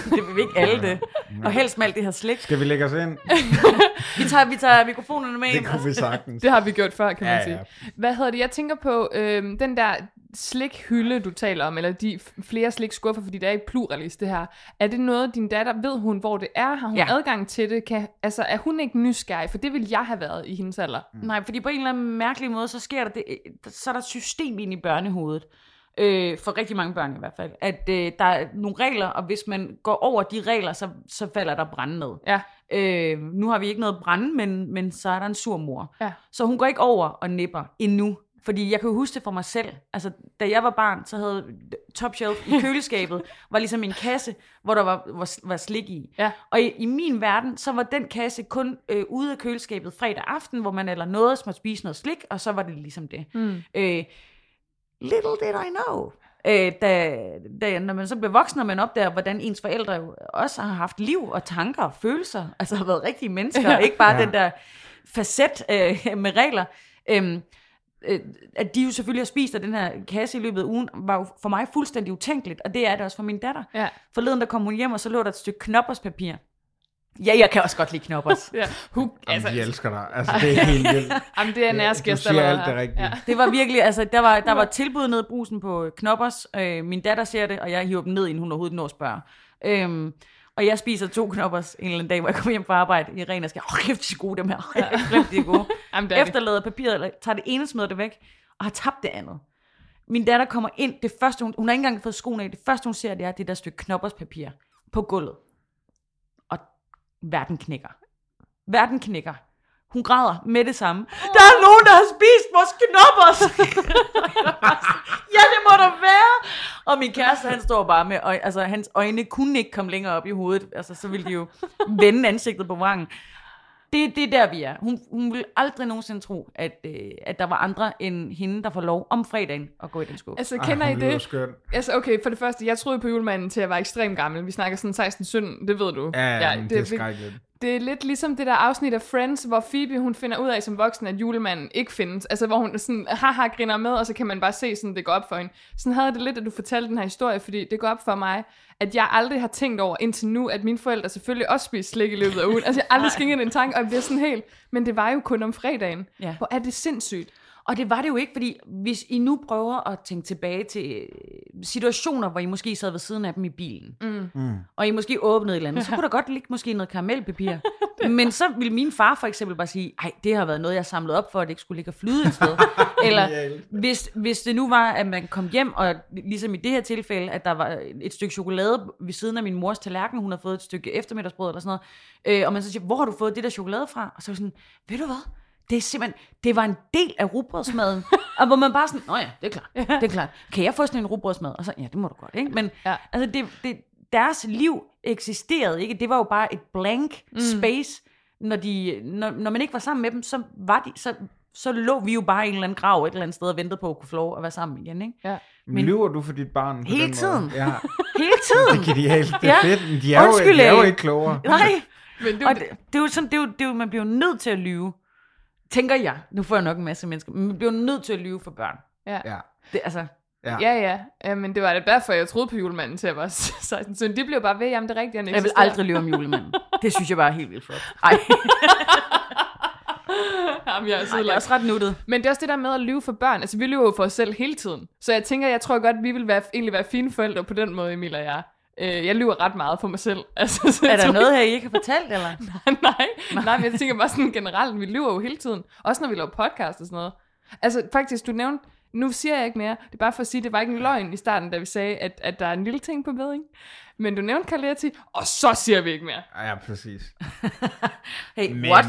det vil vi ikke alle det. Og helst med alt det her slik. Skal vi lægge os ind? Vi tager, vi tager mikrofonerne med Det ind. kunne vi sagtens. Det har vi gjort før, kan man Ja, sige. ja. Hvad hedder det? Jeg tænker på øhm, den der slikhylde, du taler om, eller de flere slikskuffer, fordi det er i pluralis, det her. Er det noget, din datter, ved hun, hvor det er? Har hun Ja. adgang til det? Kan, altså, er hun ikke nysgerrig? For det vil jeg have været i hendes alder. Nej, fordi på en eller anden mærkelig måde, så sker der det, så er der et system ind i børnehovedet. Øh, for rigtig mange børn i hvert fald. At øh, der er nogle regler, og hvis man går over de regler, så, så falder der brænde ned. Ja. Øh, nu har vi ikke noget brænde, men, men så er der en sur mor. Ja. Så hun går ikke over og nipper endnu. Fordi jeg kan jo huske det for mig selv. Altså, da jeg var barn, så havde Top Shelf i køleskabet, var ligesom en kasse, hvor der var, var, var slik i. Ja. Og i, i min verden, så var den kasse kun øh, ude af køleskabet fredag aften, hvor man eller noget måtte spise noget slik, og så var det ligesom det. Mm. Øh, little did I know. Øh, da, da, når man så bliver voksen, og man opdager, hvordan ens forældre jo også har haft liv og tanker og følelser, altså har været rigtige mennesker, Ja. og ikke bare Ja. den der facet øh, med regler. Øh, øh, at de jo selvfølgelig har spist af den her kasse i løbet af ugen, var jo for mig fuldstændig utænkeligt, og det er det også for min datter. Ja. Forleden der kom hun hjem, og så lå der et stykke knopperspapir. Ja, jeg kan også godt lide knoppers. ja. Hu, Jamen, altså, vi elsker dig. Altså, det er helt vildt. jamen, det er en Du æresgæst siger alt det rigtige. Ja. Det var virkelig, altså, der var, der var tilbud nede i brusen på knoppers. Øh, min datter ser det, og jeg hiver dem ned, inden hun overhovedet når at spørge. Øhm, og jeg spiser to knoppers en eller anden dag, hvor jeg kommer hjem fra arbejde i ren og skal, åh, kæft, de er gode, dem her. De er gode. Jamen, det er. Efterlader papiret, eller tager det ene, smider det væk, og har tabt det andet. Min datter kommer ind, det første, hun, hun har ikke engang fået skoene af, det første, hun ser, det er det der stykke knopperspapir på gulvet. Og verden knækker. Verden knækker. Hun græder med det samme. Der er nogen, der har spist vores knoppers. ja, det må der være. Og min kæreste, han står bare med, øj- altså hans øjne kunne ikke komme længere op i hovedet. Altså, så ville de jo vende ansigtet på vrangen. Det, det er der, vi er. Hun, hun vil aldrig nogensinde tro, at, øh, at der var andre end hende, der får lov om fredagen at gå i den skuffe. Altså, Ej, kender I hun lyder det? skønt. Altså, okay, for det første, jeg troede på julemanden til at være ekstremt gammel. Vi snakker sådan 16-17, det ved du. Ja, ja, det, det er skrækkeligt. Det er lidt ligesom det der afsnit af Friends, hvor Phoebe hun finder ud af som voksen, at julemanden ikke findes. Altså hvor hun sådan haha griner med, og så kan man bare se, sådan det går op for hende. Sådan havde det lidt, at du fortalte den her historie, fordi det går op for mig, at jeg aldrig har tænkt over indtil nu, at mine forældre selvfølgelig også spiser slik i løbet af ugen. Altså jeg har aldrig skænket en tanke, og jeg bliver sådan helt, men det var jo kun om fredagen. Ja. Hvor er det sindssygt. Og det var det jo ikke, fordi hvis I nu prøver at tænke tilbage til øh, situationer, hvor I måske sad ved siden af dem i bilen, mm. og I måske åbnede et eller andet, så kunne der godt ligge måske noget karamelpapir. Men så ville min far for eksempel bare sige, ej, det har været noget, jeg samlede op for, at det ikke skulle ligge og flyde et sted. eller hvis, hvis det nu var, at man kom hjem, og ligesom i det her tilfælde, at der var et stykke chokolade ved siden af min mors tallerken, hun har fået et stykke eftermiddagsbrød eller sådan noget, øh, og man så siger, hvor har du fået det der chokolade fra? Og så er jeg sådan, ved du hvad? Det er simpelthen, det var en del af rugbrødsmaden. og hvor man bare sådan, nå ja, det er klart, det er klart. Kan jeg få sådan en rugbrødsmad? Og så, ja, det må du godt, ikke? Men Ja. altså, det, det, deres liv eksisterede ikke. Det var jo bare et blank mm. space. Når, de, når, når man ikke var sammen med dem, så, var de, så, så lå vi jo bare i en eller anden grav et eller andet sted og ventede på at kunne få lov at være sammen igen, ikke? Ja. Men lyver du for dit barn på Hele den tiden. Måde? Ja, Hele tiden! det er genialt. Det er Ja. fedt. De er, jo, de er jo ikke klogere. Nej, Men det, og det, det er jo sådan, det er jo, det er jo, man bliver jo nødt til at lyve. Tænker jeg. Nu får jeg nok en masse mennesker. Men man bliver nødt til at lyve for børn. ja. Ja. Det, altså, Ja. Ja, ja. ja. men det var det derfor, jeg troede på julemanden til jeg var 16. Så de blev bare ved, jamen det er rigtigt, han jeg vil aldrig lyve om julemanden. Det synes jeg bare er helt vildt flot. Ej, Jamen, jeg er Ej, det er også ret nuttet. Men det er også det der med at lyve for børn. Altså, vi lyver jo for os selv hele tiden. Så jeg tænker, jeg tror godt, vi vil være, egentlig være fine forældre på den måde, Emil og jeg. Øh, jeg lyver ret meget for mig selv. Altså, så Er der noget her, I ikke har fortalt, eller? nej, nej, men jeg tænker bare sådan generelt, vi lyver jo hele tiden. Også når vi laver podcast og sådan noget. Altså faktisk, du nævnte, nu siger jeg ikke mere, det er bare for at sige, det var ikke en løgn i starten, da vi sagde, at, at der er en lille ting på bedring. Men du nævnte Carletti, og så siger vi ikke mere. Ja, præcis. Hey, Men- what?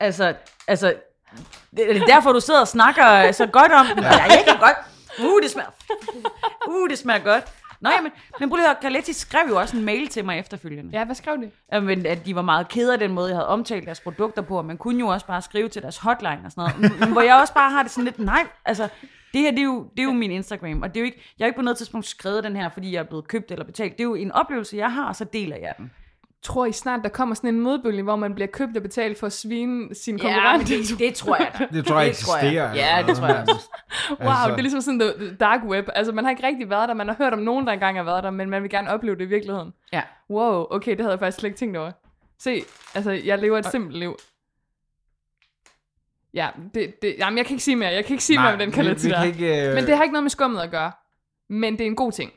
altså, altså, det er det derfor, du sidder og snakker så godt om den. Ja. Jeg kan godt. Uh, det smager, uh, det smager godt. Nå, jamen, men prøv lige at Carletti skrev jo også en mail til mig efterfølgende. Ja, hvad skrev de? Jamen, at de var meget kede af den måde, jeg havde omtalt deres produkter på, og man kunne jo også bare skrive til deres hotline og sådan noget. Men hvor jeg også bare har det sådan lidt, nej, altså, det her, det er jo, det er jo min Instagram, og det er jo ikke, jeg har ikke på noget tidspunkt skrevet den her, fordi jeg er blevet købt eller betalt. Det er jo en oplevelse, jeg har, og så deler jeg den. Tror I snart, der kommer sådan en modbølge, hvor man bliver købt og betalt for at svine sin Ja, konkurrent? det, det tror jeg da. Det tror jeg Det tror jeg. eksisterer. Ja, det tror jeg også. Wow, altså. det er ligesom sådan the dark web. Altså, man har ikke rigtig været der. Man har hørt om nogen, der engang har været der, men man vil gerne opleve det i virkeligheden. Ja. Wow, okay, det havde jeg faktisk slet ikke tænkt over. Se, altså, jeg lever et simpelt liv. Ja, det, det, jamen, jeg kan ikke sige mere. Jeg kan ikke sige mere om den kalender. Øh, Men det har ikke noget med skummet at gøre. Men det er en god ting.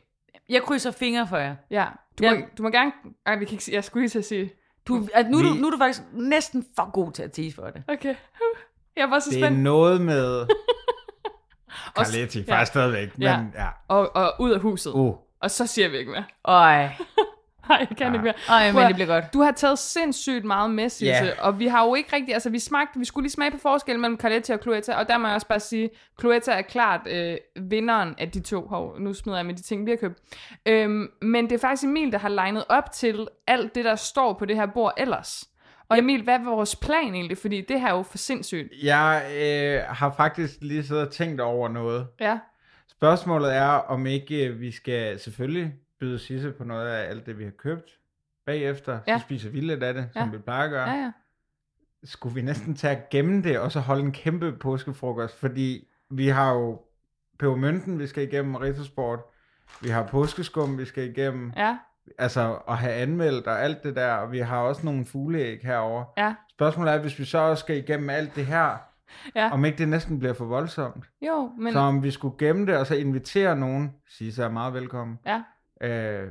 Jeg krydser fingre for jer. Ja, du, Ja. Må, du må gerne... Ej, vi kan ikke, jeg skulle lige til at sige... Du, at nu, er du, Vi- nu er du faktisk næsten for god til at tease for det. Okay. Jeg var så det er spændt. noget med... Carletti, ja. faktisk stadigvæk. Men Ja. ja. Og, og ud af huset. Uh. Og så siger vi ikke mere. Øj, Nej, jeg kan Ja. ikke mere. Ej, men det bliver godt. Du har taget sindssygt meget med, Sisse, Ja. og vi har jo ikke rigtig, altså vi smagte, vi skulle lige smage på forskellen mellem Carletti og Cloetta, og der må jeg også bare sige, Cloetta er klart øh, vinderen af de to. Hov, nu smider jeg med de ting, vi har købt. Øhm, men det er faktisk Emil, der har legnet op til alt det, der står på det her bord ellers. Og Emil, hvad er vores plan egentlig? Fordi det her er jo for sindssygt. Jeg øh, har faktisk lige siddet og tænkt over noget. Ja, Spørgsmålet er, om ikke øh, vi skal selvfølgelig byde Sisse på noget af alt det, vi har købt. Bagefter, Ja. så spiser vi lidt af det, som Ja. vi plejer at gøre. ja, ja. Skulle vi næsten tage at gemme det, og så holde en kæmpe påskefrokost? Fordi vi har jo pebermynten, vi skal igennem Rittersport. Vi har påskeskum, vi skal igennem. Ja, Altså at have anmeldt og alt det der. Og vi har også nogle fugleæg herover. ja. Spørgsmålet er, hvis vi så også skal igennem alt det her, Ja. om ikke det næsten bliver for voldsomt. Jo, men... Så om vi skulle gemme det, og så invitere nogen, sige sig er meget velkommen. Ja. Øh,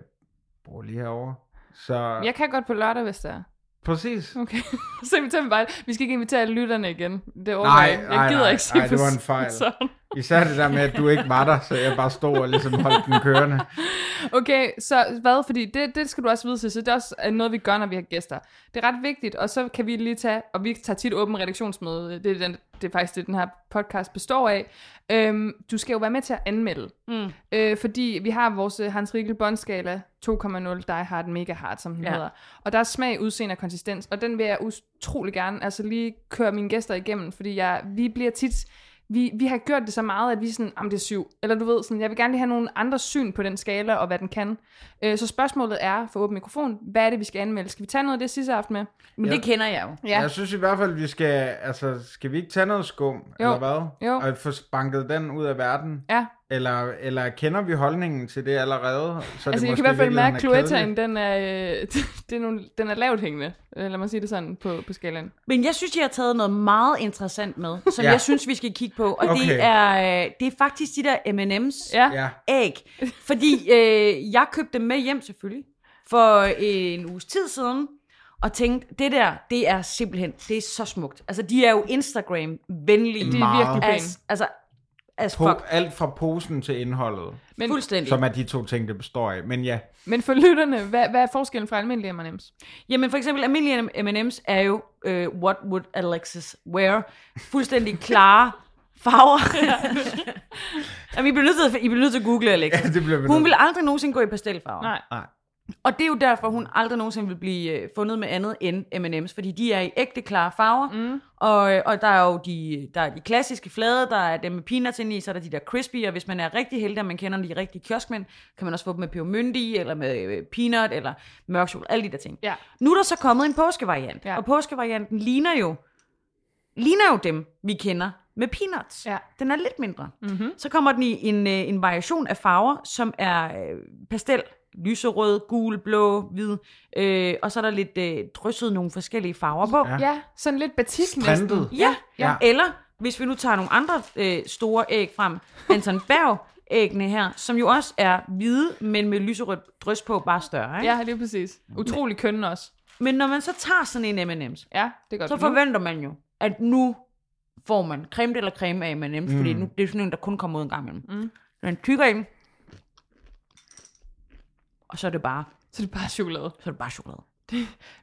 bor lige herovre. Så Jeg kan godt på lørdag, hvis det er. præcis. Okay. så inviterer vi bare... Vi skal ikke invitere alle lytterne igen. Det overgår Nej, jeg nej, gider nej, ikke se nej, det var en fejl. sådan. Især det der med, at du ikke var der, så jeg bare stod og ligesom holdt den kørende. Okay, så hvad? Fordi det, det skal du også vide, Sisse. Det er også øh, noget, vi gør, når vi har gæster. Det er ret vigtigt, og så kan vi lige tage, og vi tager tit åben redaktionsmøde. Det er, den, det er faktisk det, den her podcast består af. Øhm, du skal jo være med til at anmelde. Mm. Øh, fordi vi har vores øh, Hans Riegel båndskala 2,0 Die Hard Mega Hard, som den ja. hedder. Og der er smag, udseende og konsistens, og den vil jeg utrolig gerne altså lige køre mine gæster igennem, fordi jeg, vi bliver tit vi, vi har gjort det så meget, at vi er sådan, om det er syv. Eller du ved, sådan, jeg vil gerne lige have nogle andre syn på den skala, og hvad den kan. Øh, så spørgsmålet er, for åben mikrofon, hvad er det, vi skal anmelde? Skal vi tage noget af det sidste aften med? Men Ja. det kender jeg jo. Ja, Jeg synes i hvert fald, vi skal, altså, skal vi ikke tage noget skum, Jo. eller hvad? Jo. Og få banket den ud af verden? ja. Eller, eller kender vi holdningen til det allerede? Så altså det jeg kan i hvert fald mærke, at Cloettaen, den er, det er nogle, den er lavt hængende. Øh, Lad mig sige det sådan på, på skalaen. Men jeg synes, jeg har taget noget meget interessant med, som Ja. jeg synes, vi skal kigge på. Og Okay. det, er, øh, det er faktisk de der M&M's Ja, æg. Fordi øh, jeg købte dem med hjem selvfølgelig for en uges tid siden, og tænkte, det der, det er simpelthen, det er så smukt. Altså, de er jo Instagram-venlige. det er virkelig pænt. Altså, as på, fuck. alt fra posen til indholdet, Men, Fuldstændig. som er de to ting, det består af. Men ja, men for lytterne, hvad, hvad er forskellen fra almindelige M&M's? Jamen for eksempel, almindelige M&M's er jo, øh, what would Alexis wear? Fuldstændig klare farver. Jamen, I bliver, nødt til, at- I bliver nødt til at google Alexis. Ja, det bliver Hun nødt vil aldrig nogensinde gå i pastelfarver. Nej. nej. Og det er jo derfor, hun aldrig nogensinde vil blive øh, fundet med andet end M&M's, fordi de er i ægte klare farver, mm. og, øh, og der er jo de, der er de klassiske flade, der er dem med peanuts ind i, så er der de der crispy, og hvis man er rigtig heldig, og man kender de rigtige kioskmænd, kan man også få dem med pebermynte i, eller med øh, peanut, eller mørk chokolade, alle de der ting. Ja. Nu er der så kommet en påskevariant, Ja. og påskevarianten ligner jo, ligner jo dem, vi kender med peanuts. Ja. Den er lidt mindre. Mm-hmm. Så kommer den i en, en variation af farver, som er pastel, lyserød, gul, blå, hvid, øh, og så er der lidt øh, drysset nogle forskellige farver på. Ja. Ja, sådan lidt batik Strentet. næsten. Ja, Ja. ja. Eller hvis vi nu tager nogle andre øh, store æg frem, Anton Berg æggene her, som jo også er hvide, men med lyserødt drys på, bare større. Ikke? Ja, lige præcis. Utrolig kønne også. Men når man så tager sådan en M&M's, Ja, det godt. så nu. forventer man jo, at nu får man creme eller creme af M&M's, mm. fordi nu, det er sådan en, der kun kommer ud en gang imellem. Mm. Man tykker i den, og så er det bare, Så det er bare chokolade. så er det bare chokolade.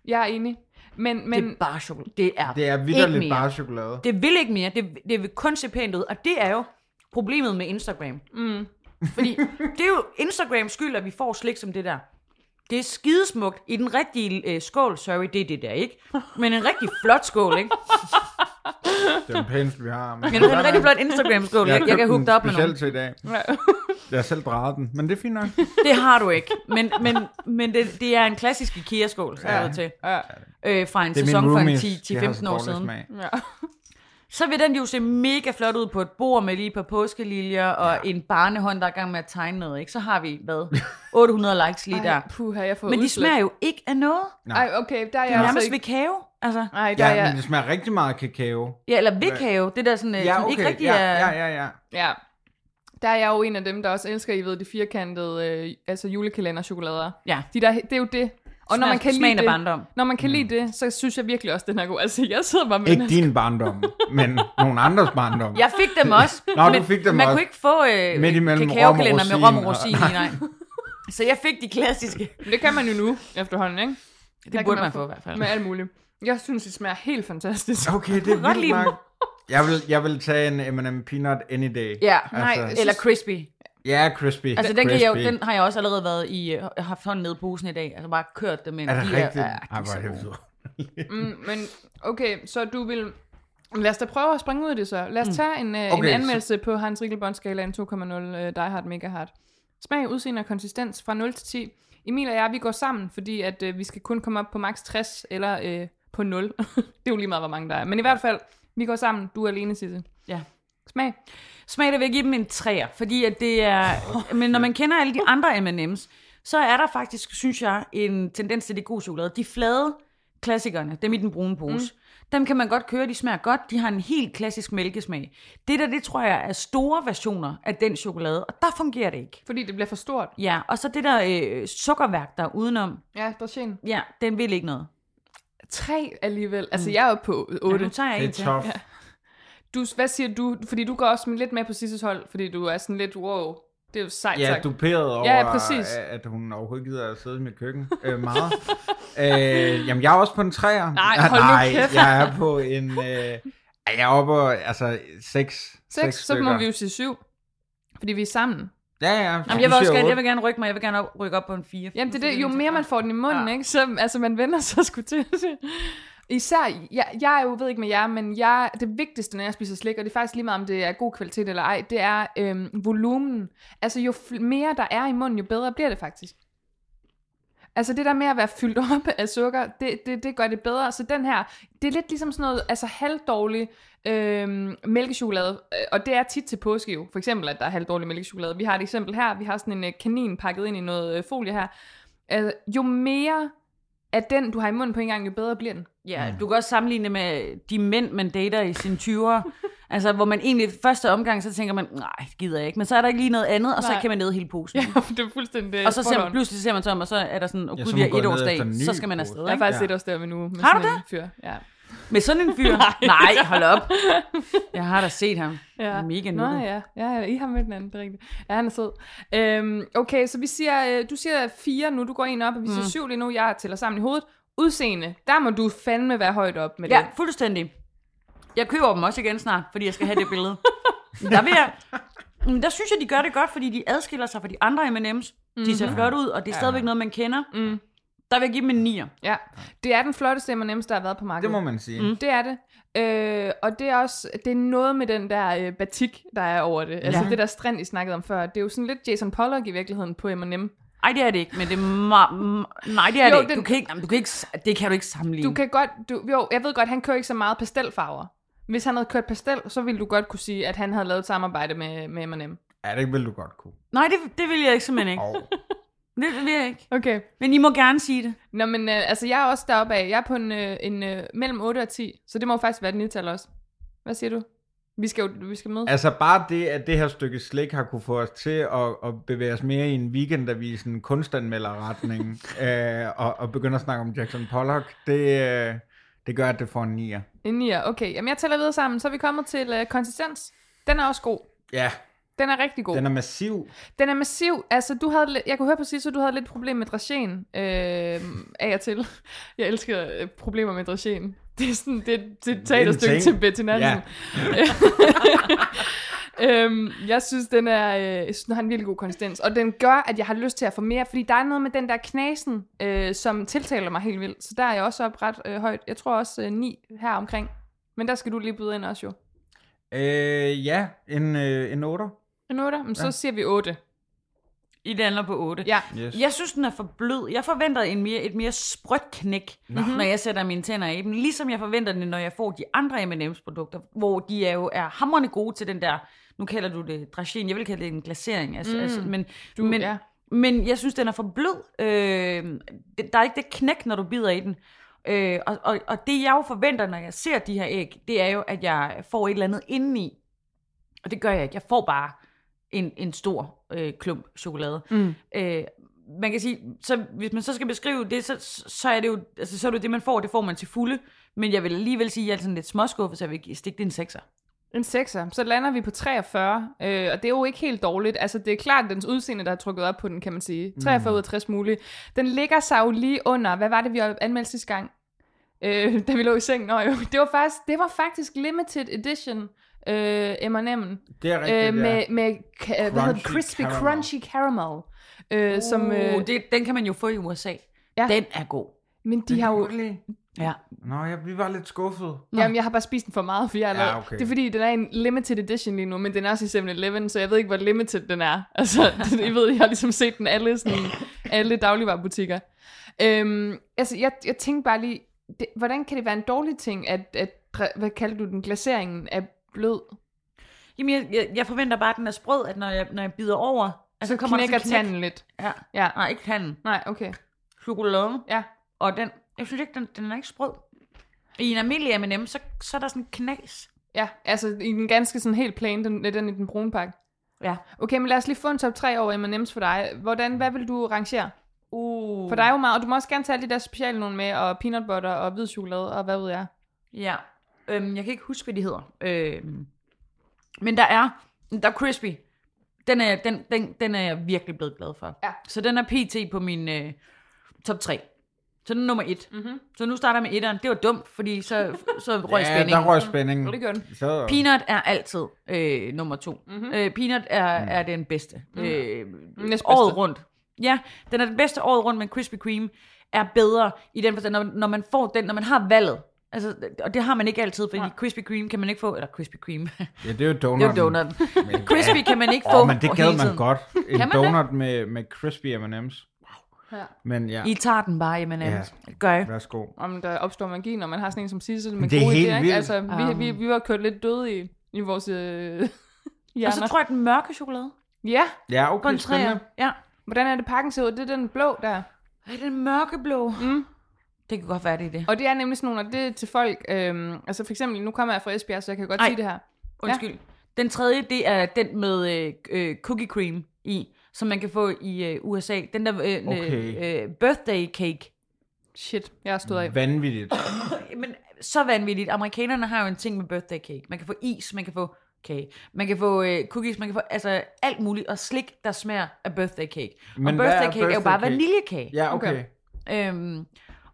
Jeg er enig. Men, Men, det er bare chokolade. Det er, Det er ikke vidderligt mere. bare chokolade. Det vil ikke mere. Det, det vil kun se pænt ud. Og det er jo problemet med Instagram. Mm. Fordi det er jo Instagrams skyld, at vi får slik som det der. Det er skidesmukt i den rigtige øh, skål. Sorry, det er det der, ikke? Men en rigtig flot skål, ikke? Det er den pæneste, vi har. Men en rigtig flot Instagram-skål. Jeg, jeg kan hugge det op med nogen. Til i dag. Jeg har selv drejet den, men det er fint nok. Det har du ikke. Men, men, men det, det er en klassisk IKEA-skål, så ja. til. Ja. Øh, fra en Det er sæson for en roomies. De har så 10-15 år siden. smag. ja. Så vil den jo se mega flot ud på et bord med lige et par påskeliljer og ja. en barnehånd, der er i gang med at tegne noget. Ikke? Så har vi, hvad, 800 likes lige der. Ej, puha, jeg får Men de smager jo ikke af noget. Ej, okay, der er Det jeg er altså nærmest ikke... ved kage. Altså, Nej, der er Ja, jeg... men det smager rigtig meget af kakao. ja, eller ved kage. Det der sådan, ja, Ja, okay. ikke rigtig Ja, er... ja, ja, ja. Ja. Der er jeg jo en af dem, der også elsker, I ved, de firkantede, øh, altså julekalenderchokolader. Ja. De der, det er jo det. Og når man kan lide det, barndom. når man kan lide det, så synes jeg virkelig også, den er god. Altså, jeg sidder bare med Ikke din barndom, men nogen andres barndom. Jeg fik dem også. Nå, du men fik dem man også. kunne ikke få øh, Midt imellem kakaokalender med rom og rosin i, nej. Så jeg fik de klassiske. Men det kan man jo nu, efterhånden, ikke? Det kan burde man få i hvert fald. Med alt muligt. Jeg synes, det smager helt fantastisk. Okay, det er vildt nok. Jeg vil, jeg vil tage en M&M peanut any day. Ja, Nej, Altså, eller crispy. ja, crispy. Altså, den, kan jeg, jo- Crispy. den har jeg også allerede været i, øh, haft hånden nede i posen i dag. Altså, bare kørt dem ind. Er det de rigtigt? Er, er, de er så. Mm, men okay, så du vil... Lad os da prøve at springe ud af det så. Lad os tage en, uh, okay, en anmeldelse på Hans Riegelbånd-skalaen 2,0 uh, Die Hard Mega Hard. Smag, udseende og konsistens fra 0 til 10. Emil og jeg, vi går sammen, fordi at uh, vi skal kun komme op på max 60 eller uh, på 0. det er jo lige meget, hvor mange der er. Men i hvert fald, vi går sammen. Du er alene, Sisse. Ja. Smag. Smag, der vil jeg give dem en træer, fordi at det er... Men når man kender alle de andre M&M's, så er der faktisk, synes jeg, en tendens til det gode chokolade. De flade klassikerne, dem i den brune pose, mm. dem kan man godt køre, de smager godt, de har en helt klassisk mælkesmag. Det der, det tror jeg er store versioner af den chokolade, og der fungerer det ikke. Fordi det bliver for stort. Ja, og så det der øh, sukkerværk der er udenom, Ja, Drachin. ja, den vil ikke noget. 3 alligevel. Altså, jeg er oppe på 8. Ja, nu tager jeg Det er tough. Ja. Du, hvad siger du? Fordi du går også lidt med på Sisses hold, fordi du er sådan lidt, wow, det er jo sejt Ja, sagt. du pærede over, Ja, præcis. at hun overhovedet gider at sidde i mit køkken øh, meget. øh, jamen, jeg er også på en træer. Nej, hold nu Nej, kæft. jeg er på en... Øh, jeg er oppe på, altså, seks. 6, så må vi jo sige 7. Fordi vi er sammen. Ja, ja. Jamen, jeg vil også gerne, jeg vil gerne rykke mig, jeg vil gerne op, rykke op på en 4. Jamen, det er det. Jo mere man får den i munden, Ja. ikke? Så altså, man vender sig sgu til det. Især, jeg, jeg er jo, ved ikke med jer, men jeg, det vigtigste, når jeg spiser slik, og det er faktisk lige meget, om det er god kvalitet eller ej, det er øhm, volumen. Altså, jo fl- mere der er i munden, jo bedre bliver det faktisk. Altså det der med at være fyldt op af sukker, det, det, det gør det bedre. Så den her, det er lidt ligesom sådan noget, altså halvdårlig øhm, mælkechokolade, øh, og det er tit til påske jo. For eksempel, at der er halvdårlig mælkechokolade. Vi har et eksempel her, vi har sådan en øh, kanin pakket ind i noget øh, folie her. Altså, jo mere af den, du har i munden på en gang, jo bedre bliver den. Ja, du kan også sammenligne det med de mænd, man dater i sine 20'ere. altså, hvor man egentlig første omgang, så tænker man, nej, det gider jeg ikke. Men så er der ikke lige noget andet, og så Nej. kan man ned hele posen. Ja, det er fuldstændig Og så ser pludselig ser man sig om, og så er der sådan, oh, Ja, gud, så vi har efter en ny så skal man afsted. Jeg er faktisk Ja. et års der med nu. Med Har du en Fyr. Ja. Med sådan en fyr? Nej, hold op. Jeg har da set ham. Ja. Mega Nå nuttet. ja, ja, ja, I har mødt hinanden, det er rigtigt. Ja, han er sød. Øhm, okay, så vi siger, øh, du siger fire nu, du går en op, og vi siger Mm. syv lige nu, jeg tæller sammen i hovedet. Udseende, der må du fandme være højt op med Ja, det. fuldstændig. Jeg køber dem også igen snart, fordi jeg skal have det billede. Der vil jeg... Men der synes jeg, de gør det godt, fordi de adskiller sig fra de andre M&M's. De ser flot ud, og det er stadigvæk noget, man kender. Mm. Der vil jeg give dem en 9'er. Ja, det er den flotteste M&M's, der har været på markedet. Det må man sige. Mm. Det er det. Øh, og det er også, det er noget med den der øh, batik, der er over det. Altså Ja. det der strand, I snakkede om før. Det er jo sådan lidt Jason Pollock i virkeligheden på M&M. Ej, det er det ikke, men det er ma- Nej, det er Jo, det ikke. den- Du kan ikke, jamen, du kan ikke... Det kan du ikke sammenligne. Du kan godt, du, jo, jeg ved godt, han kører ikke så meget pastelfarver. Hvis han havde kørt pastel, så ville du godt kunne sige, at han havde lavet et samarbejde med, med M&M. Ja, det vil du godt kunne. Nej, det, det vil jeg ikke simpelthen ikke. Og Det vil jeg ikke. Okay. Men I må gerne sige det. Nå, men øh, altså, jeg er også deroppe af. Jeg er på en, øh, en øh, mellem 8 og 10, så det må jo faktisk være et nital også. Hvad siger du? Vi skal jo vi skal mødes. Altså bare det, at det her stykke slik har kunne få os til at, at bevæge os mere i en weekendavisen kunstanmelderretning, øh, og, og begynde at snakke om Jackson Pollock, det, øh, det gør, at det får en nier. En nier, okay. Jamen, jeg tæller videre sammen. Så er vi kommet til øh, konsistens. Den er også god. Ja, Den er rigtig god. den er massiv. Den er massiv. Altså, du havde, jeg kunne høre præcis, at du havde lidt problem med dragen øh, af og til. Jeg elsker øh, problemer med dragen. Det er sådan, det, det er et teaterstykke til Betty Nansen. Ja. øhm, jeg synes, den er, øh, synes, den har en virkelig god konsistens. Og den gør, at jeg har lyst til at få mere. Fordi der er noget med den der knasen, øh, som tiltaler mig helt vildt. Så der er jeg også op ret øh, højt. Jeg tror også øh, 9 her omkring. Men der skal du lige byde ind også jo. Øh, ja, en, øh, en 8. En 8? Men så Ja. siger vi 8. I lander på 8. Ja. Yes. Jeg synes, den er for blød. Jeg forventer en mere, et mere sprødt knæk, mm-hmm. når jeg sætter mine tænder i den. Ligesom jeg forventer det, når jeg får de andre M&M's produkter, hvor de er jo er hamrende gode til den der, nu kalder du det dragin, jeg vil kalde det en glasering. Altså, Mm. altså, men, Du, men, ja. men jeg synes, den er for blød. Øh, der er ikke det knæk, når du bider i den. Øh, og, og, og det jeg jo forventer, når jeg ser de her æg, det er jo, at jeg får et eller andet indeni. Og det gør jeg ikke. Jeg får bare en, en stor øh, klump chokolade. Mm. Øh, man kan sige, så hvis man så skal beskrive det, så, så er det jo altså, så er det, det, man får, det får man til fulde. Men jeg vil alligevel sige, at jeg er sådan lidt småskuffet, så jeg vil stikke det en sekser. En 6'er. Så lander vi på 43, øh, og det er jo ikke helt dårligt. Altså, det er klart dens udseende, der er trukket op på den, kan man sige. 43 ud af 60 muligt. Den ligger sig jo lige under, hvad var det, vi anmeldte sidste gang? Øh, da vi lå i seng. Nå jo, det var faktisk, det var faktisk limited edition øh, M&M. Det er rigtigt, Øh, med, med ka- hvad hedder det? Crunchy crispy, caramel. crunchy caramel. Øh, som, øh, uh, det, den kan man jo få i USA. Ja. Den er god. men de har jo... Ja. Nå, jeg, vi var lidt skuffet. Jamen, jeg har bare spist den for meget, for jeg er Ja, okay. Det er fordi, den er en limited edition lige nu, men den er også i 7-Eleven, så jeg ved ikke, hvor limited den er. Altså, jeg ved, jeg har ligesom set den alle, sådan, alle dagligvarerbutikker. Øhm, altså, jeg, jeg tænkte bare lige, det, hvordan kan det være en dårlig ting, at, at hvad kalder du den, glaseringen er blød? Jamen, jeg, jeg, jeg forventer bare, at den er sprød, at når jeg, når jeg bider over, altså, Så kommer der knækker sådan en knæk. tanden lidt. Ja. Ja. Nej, ikke tanden. Nej, okay. Chokolade. Ja. Og den, jeg synes ikke, den, den er ikke sprød. I en almindelig M&M, så, så er der sådan en knas. Ja, altså i den ganske sådan helt plain, den, den i den brune pakke. Ja. Okay, men lad os lige få en top 3 over M&M's for dig. Hvordan, hvad vil du rangere? Uh. For der er jo meget, og du må også gerne tage de der specielle nogle med, og peanut butter og hvid chokolade, og hvad ved jeg. Ja. Øhm, jeg kan ikke huske, hvad de hedder. Øhm, men der er, der er crispy. Den er, den, den, den er jeg virkelig blevet glad for. Ja. Så den er PT på min øh, top 3. Så den er nummer 1. Mhm. Så nu starter jeg med etteren. Det var dumt, fordi så, så røg ja, spændingen. der røg spændingen. Og det gør den. Så, Peanut er altid øh, nummer to. Mhm. Mm-hmm. Øh, peanut er, mm. er den bedste. Mm. Øh, Næstbedste. året rundt. Ja, den er den bedste året rundt, men Krispy Kreme er bedre i den forstand, når, når man får den, når man har valget. Altså, og det har man ikke altid, fordi Nej. Krispy Kreme kan man ikke få, eller Krispy Kreme, ja, det er jo det er donut. jo donut. Crispy kan man ikke få Åh, men det gad man godt. En Kan man det? donut med, med crispy M&M's. Ja. Men ja, I tager den bare, jamen, Ja. ja. gør jeg. værsgo. Om der opstår magi, når man har sådan en som Sissel med det er gode helt idéer, vildt. Altså, vi, Um. vi, vi var kørt lidt døde i, i vores øh, hjerner. Og så tror jeg, den mørke chokolade Ja, Ja, okay, spændende. Ja. hvordan er det pakken ser ud? Det er den blå der. Er den mørkeblå? Mm. Det kan godt være, det er det. Og det er nemlig sådan nogle, og det er til folk, øhm, altså for eksempel, nu kommer jeg fra Esbjerg, så jeg kan godt Ej. sige det her. Undskyld. Den tredje, det er den med øh, øh, cookie cream i, som man kan få i øh, USA. Den der øh, Okay. øh, birthday cake. Shit, jeg har stået af. Vanvittigt. Men så vanvittigt. Amerikanerne har jo en ting med birthday cake. Man kan få is, man kan få kage. Man kan få øh, cookies, man kan få altså alt muligt. Og slik, der smager af birthday cake. Men og birthday er cake er jo birthday bare cake? vaniljekage. Ja, okay. Okay. Øhm,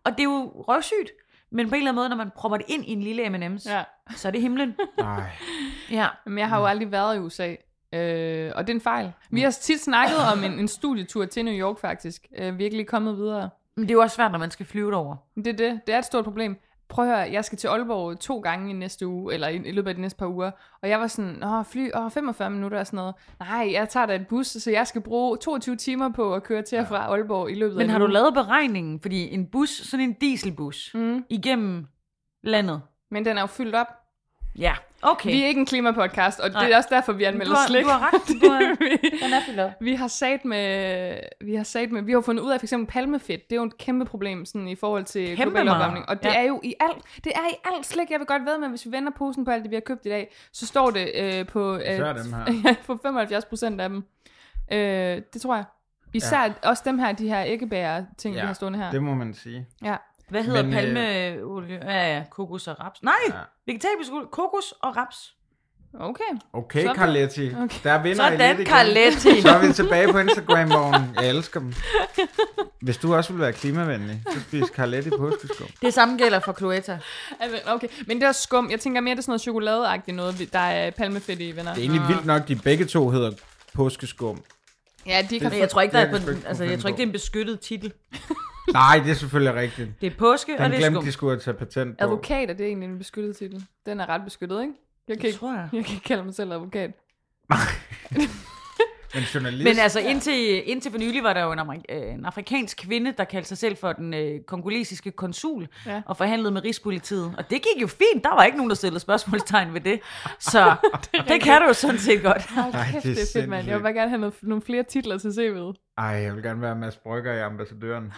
og det er jo røvsygt. Men på en eller anden måde, når man propper det ind i en lille M&M's, Ja. så er det himlen. Nej. Ja. Men jeg har jo aldrig været i USA, øh, og det er en fejl. Vi har tit snakket om en, en studietur til New York faktisk. Øh, vi er ikke lige kommet videre. Men det er jo også svært, når man skal flyve derover. Det er det. Det er et stort problem. Prøv at høre, jeg skal til Aalborg to gange i næste uge, eller i, i løbet af de næste par uger. Og jeg var sådan, åh, fly, åh, 45 minutter og sådan noget. Nej, jeg tager da et bus, så jeg skal bruge 22 timer på at køre til og fra Aalborg i løbet af Men en har du lavet beregningen? Fordi en bus, sådan en dieselbus, Mm. igennem landet, Men den er jo fyldt op. Ja, okay. Vi er ikke en klimapodcast, og Nej. det er også derfor, vi du, anmelder har, slik. du har ret. Du har, vi, den er op. vi har sat med, vi har sat med, vi har fundet ud af for eksempel palmefedt. Det er jo et kæmpe problem sådan, i forhold til Kæmpe global meget. opvarmning. Og det Ja. er jo i alt, det er i alt slik. Jeg vil godt ved med, hvis vi vender posen på alt det, vi har købt i dag, så står det øh, på, øh, dem her. på 75 procent af dem. Øh, det tror jeg. Især ja. også dem her, de her æggebærer ting, ja, vi har stående her. det må man sige. Ja. Hvad hedder Men, øh, palmeolie? Ja, ja, kokos og raps. Nej, Ja. vegetabisk olie, kokos og raps. Okay. Okay, Så- Carletti. Okay. Der vinder I Sådan, lidt igen. Carletti. Så er vi tilbage på Instagram-vognen. Jeg elsker dem. Hvis du også vil være klimavenlig, så spis Carletti påskeskum. Det samme gælder for Cloetta. Okay. Men det er skum. Jeg tænker mere, det er sådan noget chokoladeagtigt noget, der er palmefedt i, venner. Det er egentlig vildt nok, de begge to hedder påskeskum. Ja, de kan Men jeg tror ikke, der er Det er på, altså, jeg tror ikke, det er en beskyttet titel. Nej, det er selvfølgelig rigtigt. Det er påske, og Den det er glemte skum. de skulle have taget patent på. Advokat er det egentlig en beskyttet titel. Den er ret beskyttet, ikke? Jeg kan, Det ikke, tror jeg. jeg kan ikke kalde mig selv advokat. Men journalist. Men altså, indtil, indtil for nylig var der jo en, amerik- øh, en afrikansk kvinde, der kaldte sig selv for den øh, kongolesiske konsul, Ja. og forhandlede med Rigspolitiet. Og det gik jo fint. Der var ikke nogen, der stillede spørgsmålstegn ved det. Så det, det kan du jo sådan set godt. Ej, kæft, det er det er fedt, mand. Jeg vil bare gerne have noget, nogle flere titler til CV'et. Ej, jeg vil gerne være Mads Brygger i ambassadøren.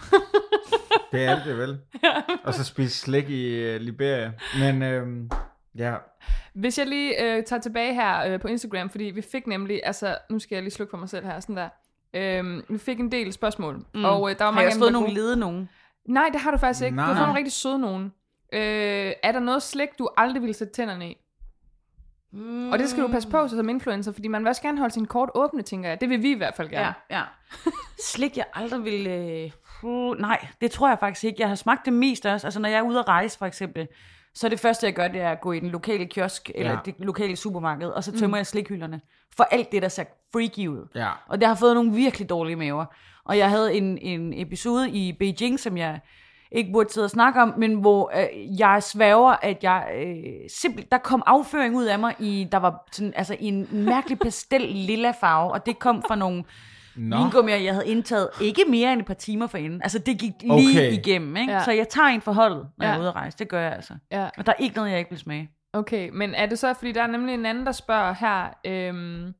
det er alt det vel. Og så spise slik i uh, Liberia. Men øhm, ja, Hvis jeg lige øh, tager tilbage her øh, på Instagram, fordi vi fik nemlig, altså nu skal jeg lige slukke for mig selv her, sådan der. Øhm, vi fik en del spørgsmål, mm. og øh, der var Har mange jeg også dem, fået nogle lede nogen? Nej, det har du faktisk ikke. Nej. Du har fået nogle rigtig søde nogen. Øh, er der noget slik, du aldrig ville sætte tænderne i? Mm. Og det skal du passe på så som influencer, fordi man vil også gerne holde sin kort åbne, tænker jeg. Det vil vi i hvert fald gerne. Ja, ja. Slik, jeg aldrig vil... Øh, uh, nej, det tror jeg faktisk ikke. Jeg har smagt det mest også. Altså, når jeg er ude at rejse, for eksempel, så det første, jeg gør, det er at gå i den lokale kiosk, eller Ja. det lokale supermarked, og så tømmer mm. jeg slikhylderne. For alt det, der ser freaky ud. ja. Og det har fået nogle virkelig dårlige maver. Og jeg havde en, en episode i Beijing, som jeg ikke burde sidde og snakke om, men hvor øh, jeg sværger, at jeg øh, simpelthen, der kom afføring ud af mig, i, der var sådan, altså, i en mærkelig pastel lilla farve, og det kom fra nogle Nå. vingummier, jeg havde indtaget ikke mere end et par timer forinden. Altså det gik lige Okay. igennem, ikke? Ja. Så jeg tager en for holdet, når ja. jeg er ude at rejse. Det gør jeg altså. ja. Og der er ikke noget, jeg ikke vil smage. Okay, men er det så, fordi der er nemlig en anden, der spørger her, øhm,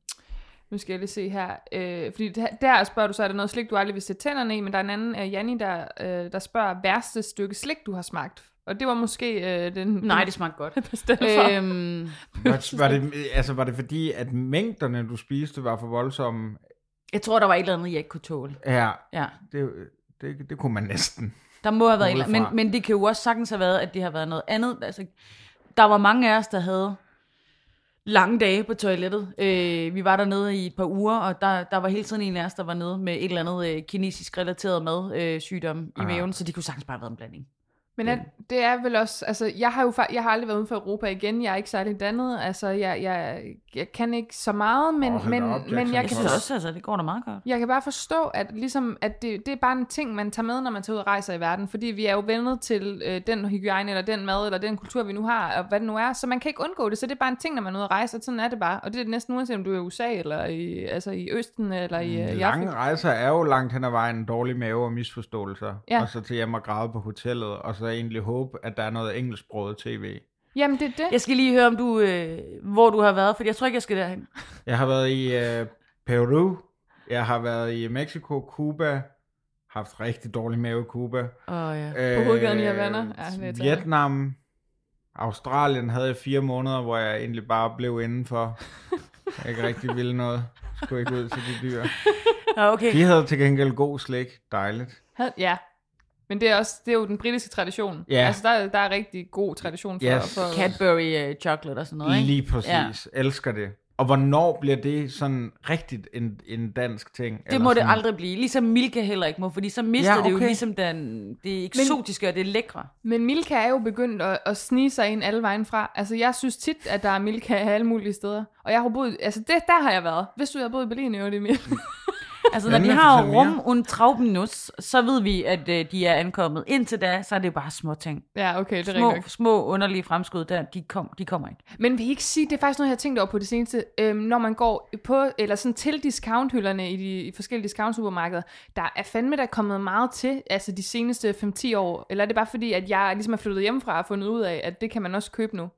nu skal jeg lige se her, øh, fordi der, spørger du så, er der noget slik, du aldrig vil sætte tænderne i, men der er en anden, øh, Janni, der, øh, der spørger, værste stykke slik, du har smagt? Og det var måske øh, den... Nej, det smagte godt. øhm, Var, var, det, altså, var det fordi, at mængderne, du spiste, var for voldsomme? Jeg tror, der var et eller andet, jeg ikke kunne tåle. Ja, Ja. det, det, det kunne man næsten. Der må have været et eller andet, men, men det kan jo også sagtens have været, at det har været noget andet. Altså, der var mange af os, der havde lange dage på toilettet. Øh, vi var dernede i et par uger, og der, der var hele tiden en af os, der var nede med et eller andet øh, kinesisk relateret madsygdom øh, sygdom i Ah. maven, så det kunne sagtens bare have været en blanding. Men er, det er vel også, altså jeg har jo jeg har aldrig været uden for Europa igen, jeg er ikke særlig dannet, altså jeg, jeg, jeg kan ikke så meget, men, hold men, op, men jeg Jeg kan også, altså, det går da meget godt. Jeg kan bare forstå, at, ligesom, at det, det er bare en ting, man tager med, når man tager ud og rejser i verden. Fordi vi er jo vendet til øh, den hygiejne, eller den mad, eller den kultur, vi nu har, og hvad det nu er. Så man kan ikke undgå det. Så det er bare en ting, når man er ude at rejse, og sådan er det bare. Og det er næsten uanset, om du er i USA, eller i, altså i Østen, eller i, øh, i Afrika. Lange rejser er jo langt hen ad vejen en dårlig mave og misforståelser. Ja. Og så til hjem og græde på hotellet, og så egentlig håbe, at der er noget engelsksproget tv. Jamen, det er det. Jeg skal lige høre, om du, øh, hvor du har været, for jeg tror ikke, jeg skal derhen. Jeg har været i øh, Peru, jeg har været i Mexico, Cuba, haft rigtig dårlig mave i Cuba. Åh, oh, ja. På hovedgaden i Havana? Ja, Øh. Vietnam, Australien havde jeg fire måneder, hvor jeg egentlig bare blev indenfor. Jeg ikke rigtig ville noget. Skulle ikke ud til de dyr. Ja, okay. De havde til gengæld god slik. Dejligt. Ja. Men det er, også, det er jo den britiske tradition. Ja. Altså, der, er- der er rigtig god tradition for... Yes. for Cadbury uh, chocolate og sådan noget, ikke? Lige præcis. Ja. Elsker det. Og hvornår bliver det sådan rigtigt en, en dansk ting? Det må det aldrig blive. Ligesom Milka heller ikke må, fordi så mister Ja, okay. det jo ligesom den, det eksotiske og det lækre. Men Milka er jo begyndt at, at snige sig ind alle vejen fra. Altså, jeg synes tit, at der er Milka alle mulige steder. Og jeg har boet... Altså, det, der har jeg været. Hvis du har boet i Berlin, er det mere. Altså, når de har rum und Traubennuss, så ved vi, at øh, de er ankommet. Indtil da, så er det bare små ting. ja, okay, det er Små, rigtigt. små underlige fremskud der, de, kom, de kommer ikke. Men vil I ikke sige, det er faktisk noget, jeg har tænkt over på det seneste, øhm, når man går på, eller sådan til discounthylderne i de i forskellige discount-supermarkeder, der er fandme der kommet meget til, altså de seneste 5-10 år, eller er det bare fordi, at jeg ligesom er flyttet hjemmefra og fundet ud af, at det kan man også købe nu?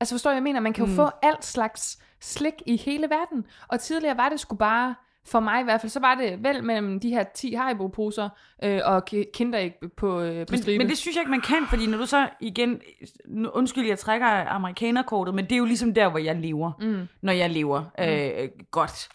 Altså forstår jeg, jeg mener? Man kan jo mm. få alt slags slik i hele verden. Og tidligere var det sgu bare, for mig i hvert fald, så var det vel mellem de her 10 Haribo-poser øh, og ki- kinderæg på, øh, på Men, stribe. men det synes jeg ikke, man kan, fordi når du så igen, undskyld, jeg trækker amerikanerkortet, men det er jo ligesom der, hvor jeg lever, mm. når jeg lever øh, godt.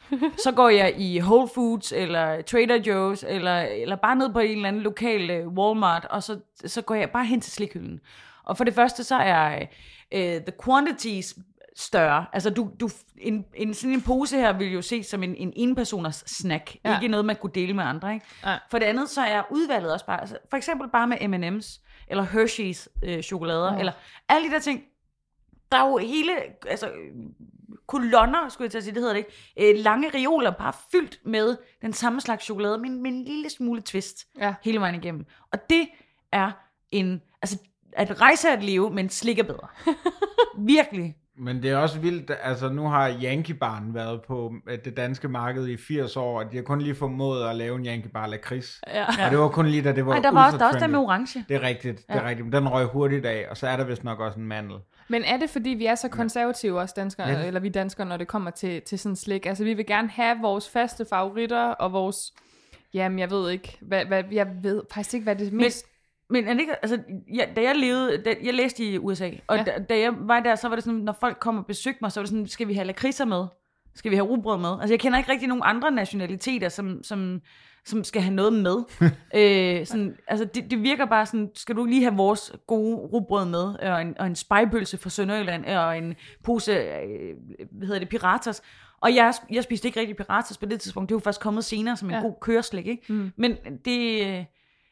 Så går jeg i Whole Foods, eller Trader Joe's, eller, eller bare ned på en eller anden lokal øh, Walmart, og så, så går jeg bare hen til slikhylden. Og for det første, så er øh, the quantities større. Altså, du, du, en, en, sådan en pose her vil jo ses som en, en enpersoners snack. Ja. Ja. Ikke noget, man kunne dele med andre, ikke? Nej. For det andet, så er udvalget også bare, altså, for eksempel bare med M&M's, eller Hershey's øh, chokolader, Ja. eller alle de der ting. Der er jo hele, altså, kolonner, skulle jeg til at sige, det hedder det ikke, øh, lange reoler, bare fyldt med den samme slags chokolade, men med en lille smule twist Ja. hele vejen igennem. Og det er en, altså, at rejse at leve, men slik er bedre. Virkelig. Men det er også vildt, altså nu har Yankee Barn været på øh, det danske marked i 80 år, og de har kun lige formået at lave en Yankee Bar lakrids. Ja. Og det var kun lige da det var Ej, der var også, der er også der med orange. Det er rigtigt, det er Ja. rigtigt. Men den røg hurtigt af, og så er der vist nok også en mandel. Men er det, fordi vi er så konservative også danskere, Ja. eller vi danskere, når det kommer til, til sådan slik? Altså, vi vil gerne have vores faste favoritter, og vores... Jamen, jeg ved ikke, hvad, hvad, jeg ved faktisk ikke, hvad det mest... Men er det ikke, altså, jeg, da jeg levede, da, jeg læste i USA, og Ja. da, da jeg var der, så var det sådan, når folk kom og besøgte mig, så var det sådan, skal vi have lakridser med? Skal vi have rugbrød med? Altså, jeg kender ikke rigtig nogen andre nationaliteter, som, som, som skal have noget med. øh, sådan, altså, det, det virker bare sådan, skal du lige have vores gode rugbrød med, og en, og en spejpølse fra Sønderjylland, og en pose, øh, hvad hedder det, piratas. Og jeg, jeg spiste ikke rigtig piratas på det tidspunkt. Det var først kommet senere som en ja. god køreslik, ikke? Mm. Men det...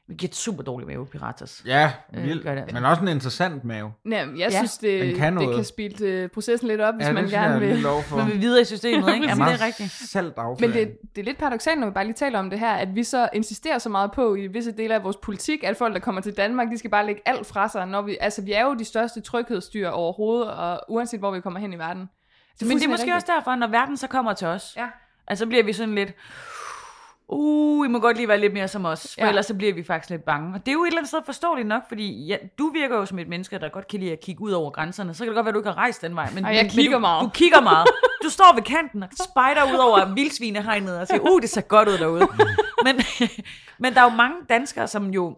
Øh, vi giver et super dårlig mave, piratas. Ja, Øh, vildt. gør det altså. Men også en interessant mave. Jamen, jeg Ja, synes, det, det kan det kan spille øh, processen lidt op, hvis ja, man det gerne vil. for. Man vil videre i systemet, ikke? Jamen, det er rigtigt. Salt Men det, det er lidt paradoxalt, når vi bare lige taler om det her, at vi så insisterer så meget på i visse dele af vores politik, at folk, der kommer til Danmark, de skal bare lægge alt fra sig. Når vi, altså, vi er jo de største tryghedsdyr overhovedet, og uanset hvor vi kommer hen i verden. Men det er måske rigtigt. også derfor, når verden så kommer til os, Ja. altså så bliver vi sådan lidt, uh, I må godt lige være lidt mere som os, for Ja. ellers så bliver vi faktisk lidt bange. Og det er jo et eller andet sted forståeligt nok, fordi ja, du virker jo som et menneske, der godt kan lide at kigge ud over grænserne. Så kan det godt være, at du ikke har rejst den vej. Men, Ej, jeg men, kigger men du, meget. Du kigger meget. Du står ved kanten og spejder ud over vildsvinehegnet og siger, uh, det ser godt ud derude. men, men der er jo mange danskere, som jo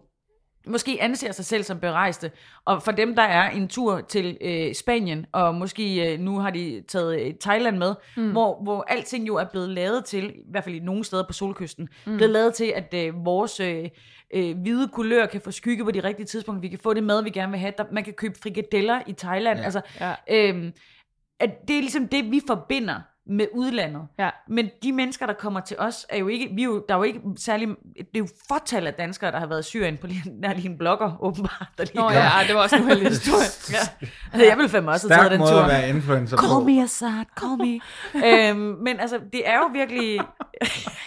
måske anser sig selv som berejste, og for dem, der er en tur til øh, Spanien, og måske øh, nu har de taget øh, Thailand med, mm. hvor, hvor alting jo er blevet lavet til, i hvert fald i nogle steder på solkysten, mm. blevet lavet til, at øh, vores øh, øh, hvide kulør kan få skygge på de rigtige tidspunkter, vi kan få det mad, vi gerne vil have, der, man kan købe frikadeller i Thailand, Ja. altså, Ja. øhm, at det er ligesom det, vi forbinder med udlandet. Ja. Men de mennesker, der kommer til os, er jo ikke, vi er jo, der er jo ikke særlig, det er jo fortal af danskere, der har været i Syrien på lige, der er lige en blogger, åbenbart. Der lige Nå ja, ej, det var også en uheldig historie. ja. Altså, jeg vil fandme også have taget Stærk den måde tur. at være influencer Call på. me Assad, call me. øhm, men altså, det er jo virkelig,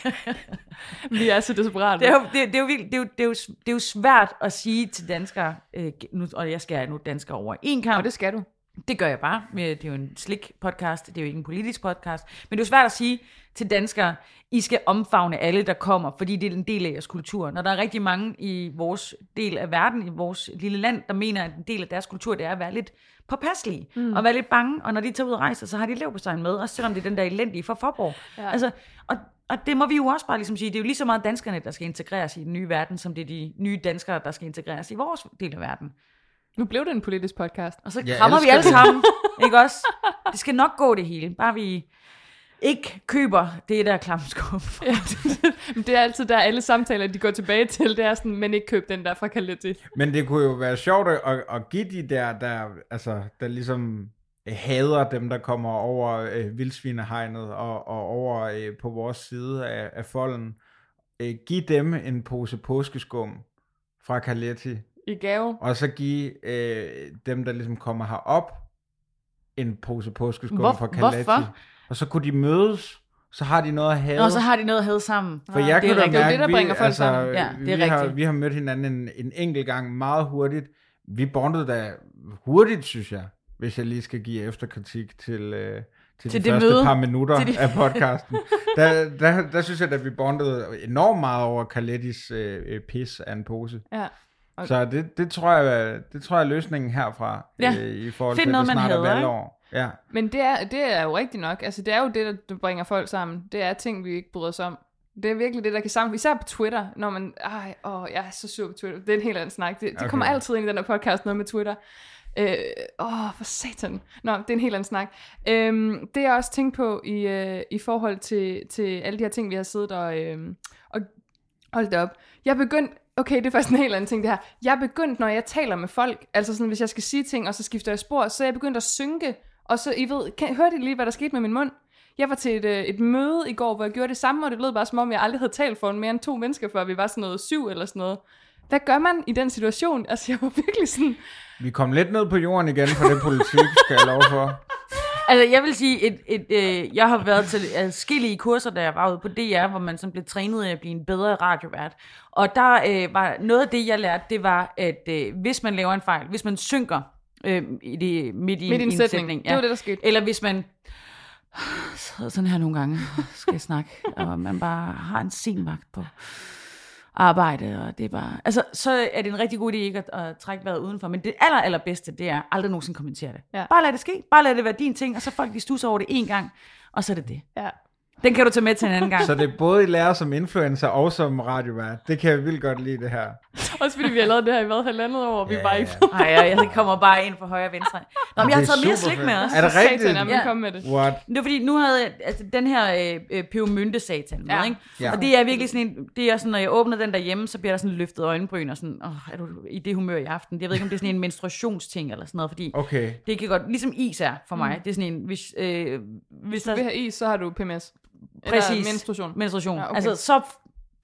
Vi er så desperate. det er jo, det, det er jo, virkelig, det er jo, det er jo, det er jo svært at sige til danskere, øh, nu, og jeg skal nu danskere over en kamp, Og det skal du. Det gør jeg bare. Det er jo en slik podcast, det er jo ikke en politisk podcast. Men det er jo svært at sige til danskere, I skal omfavne alle, der kommer, fordi det er en del af jeres kultur. Når der er rigtig mange i vores del af verden, i vores lille land, der mener, at en del af deres kultur, det er at være lidt påpasselige, mm. og være lidt bange, og når de tager ud og rejser, så har de lev på sig med, også selvom det er den der elendige fra Forborg. Ja. Altså, og, og det må vi jo også bare ligesom sige, det er jo lige så meget danskerne, der skal integreres i den nye verden, som det er de nye danskere, der skal integreres i vores del af verden. Nu blev det en politisk podcast. Og så Jeg krammer vi alle det. sammen, ikke også? Det skal nok gå det hele, bare vi ikke køber det der klamskub. Ja, det er altid der, alle samtaler, de går tilbage til, det er sådan, men ikke køb den der fra Caletti. Men det kunne jo være sjovt at, at give de der, der, altså, der ligesom øh, hader dem, der kommer over øh, vildsvinehegnet og, og over øh, på vores side af, af folden. Øh, giv dem en pose påskeskum fra Caletti, I gave. og så give øh, dem, der ligesom kommer herop, en pose påskeskum Hvor- fra Caletti. hvorfor? Og så kunne de mødes, så har de noget at have. Og så har de noget at have sammen. For jeg det er kan da rigtigt. Det er mærke, det, der vi, bringer folk altså, sammen. Ja, det er vi, har, vi har mødt hinanden en, en enkelt gang meget hurtigt. Vi bondede da hurtigt, synes jeg, hvis jeg lige skal give efterkritik til, øh, til, Til de det første møde. par minutter Til de- af podcasten. der, der, der synes jeg, at vi bondede enormt meget over Calettis øh, øh, pis af en pose. Ja. Så det, det, tror jeg, det tror jeg er løsningen herfra, Ja. øh, i forhold Find til, noget, at det man snart er hader, ikke? valgår. Ja. Men det er, det er jo rigtigt nok. Altså, det er jo det, der- bringer folk sammen. Det er ting, vi ikke bryder os om. Det er virkelig det, der kan samle. Især på Twitter, når man... Ej, åh, jeg er så sur på Twitter. Det er en helt anden snak. Det, det Okay. kommer altid ind i den her podcast, noget med Twitter. Øh, åh, for satan. Nå, det er en helt anden snak. Øhm, det jeg også tænkt på i, øh, i forhold til, til alle de her ting, vi har siddet og... Øh, og hold det op. Jeg er begyndt... Okay, det er faktisk en helt anden ting, det her. Jeg er begyndt, når jeg taler med folk, altså sådan, hvis jeg skal sige ting, og så skifter jeg spor, så er jeg begyndt at synke. Og så, I ved, kan, hørte I lige, hvad der skete med min mund? Jeg var til et, øh, et møde i går, hvor jeg gjorde det samme, og det lød bare som om, jeg aldrig havde talt for mere end to mennesker, før vi var sådan noget syv eller sådan noget. Hvad gør man i den situation? Altså, jeg var virkelig sådan... Vi kom lidt ned på jorden igen for det politik, skal jeg love for. Altså, jeg vil sige, et, et, øh, jeg har været til adskillige kurser, da jeg var ude på DR, hvor man sådan blev trænet i at blive en bedre radiovært. Og der øh, var noget af det, jeg lærte, det var, at øh, hvis man laver en fejl, hvis man synker øh, i det, midt i, Midt en sætning. Det var det, der skete. Eller hvis man sidder sådan her nogle gange skal snakke, og man bare har en sen vagt på arbejde, og det er bare... Altså, så er det en rigtig god idé ikke at, at trække vejret udenfor. Men det aller, allerbedste, det er aldrig nogensinde kommentere det. Ja. Bare lad det ske. Bare lad det være din ting, og så folk de stusser over det en gang, og så er det det. Ja. Den kan du tage med til en anden gang. Så det er både I lærer som influencer og som radiovært. Det kan jeg vildt godt lide, det her. Også fordi vi har lavet det her i hvad, halvandet år, og vi Ja, ja, bare ikke... Ej, jeg, jeg kommer bare ind for højre og venstre. Nå, men jeg har taget mere slik fedt. med os. Er det rigtigt? Satan, Ja. komme med det. What? Det var fordi, nu havde jeg altså, den her øh, øh, pebermynte satan med, Ja. ikke? Ja. Og det er virkelig sådan en, det er sådan, når jeg åbner den derhjemme, så bliver der sådan løftet øjenbryn og sådan, åh, er du i det humør i aften? Jeg ved ikke, om det er sådan en menstruationsting eller sådan noget, fordi Okay. det kan godt, ligesom is er for mig, Mm. det er sådan en, hvis, øh, hvis der Hvis du vil have is, så har du PMS. Præcis. Eller menstruation. menstruation, Ja, ja, okay. altså så,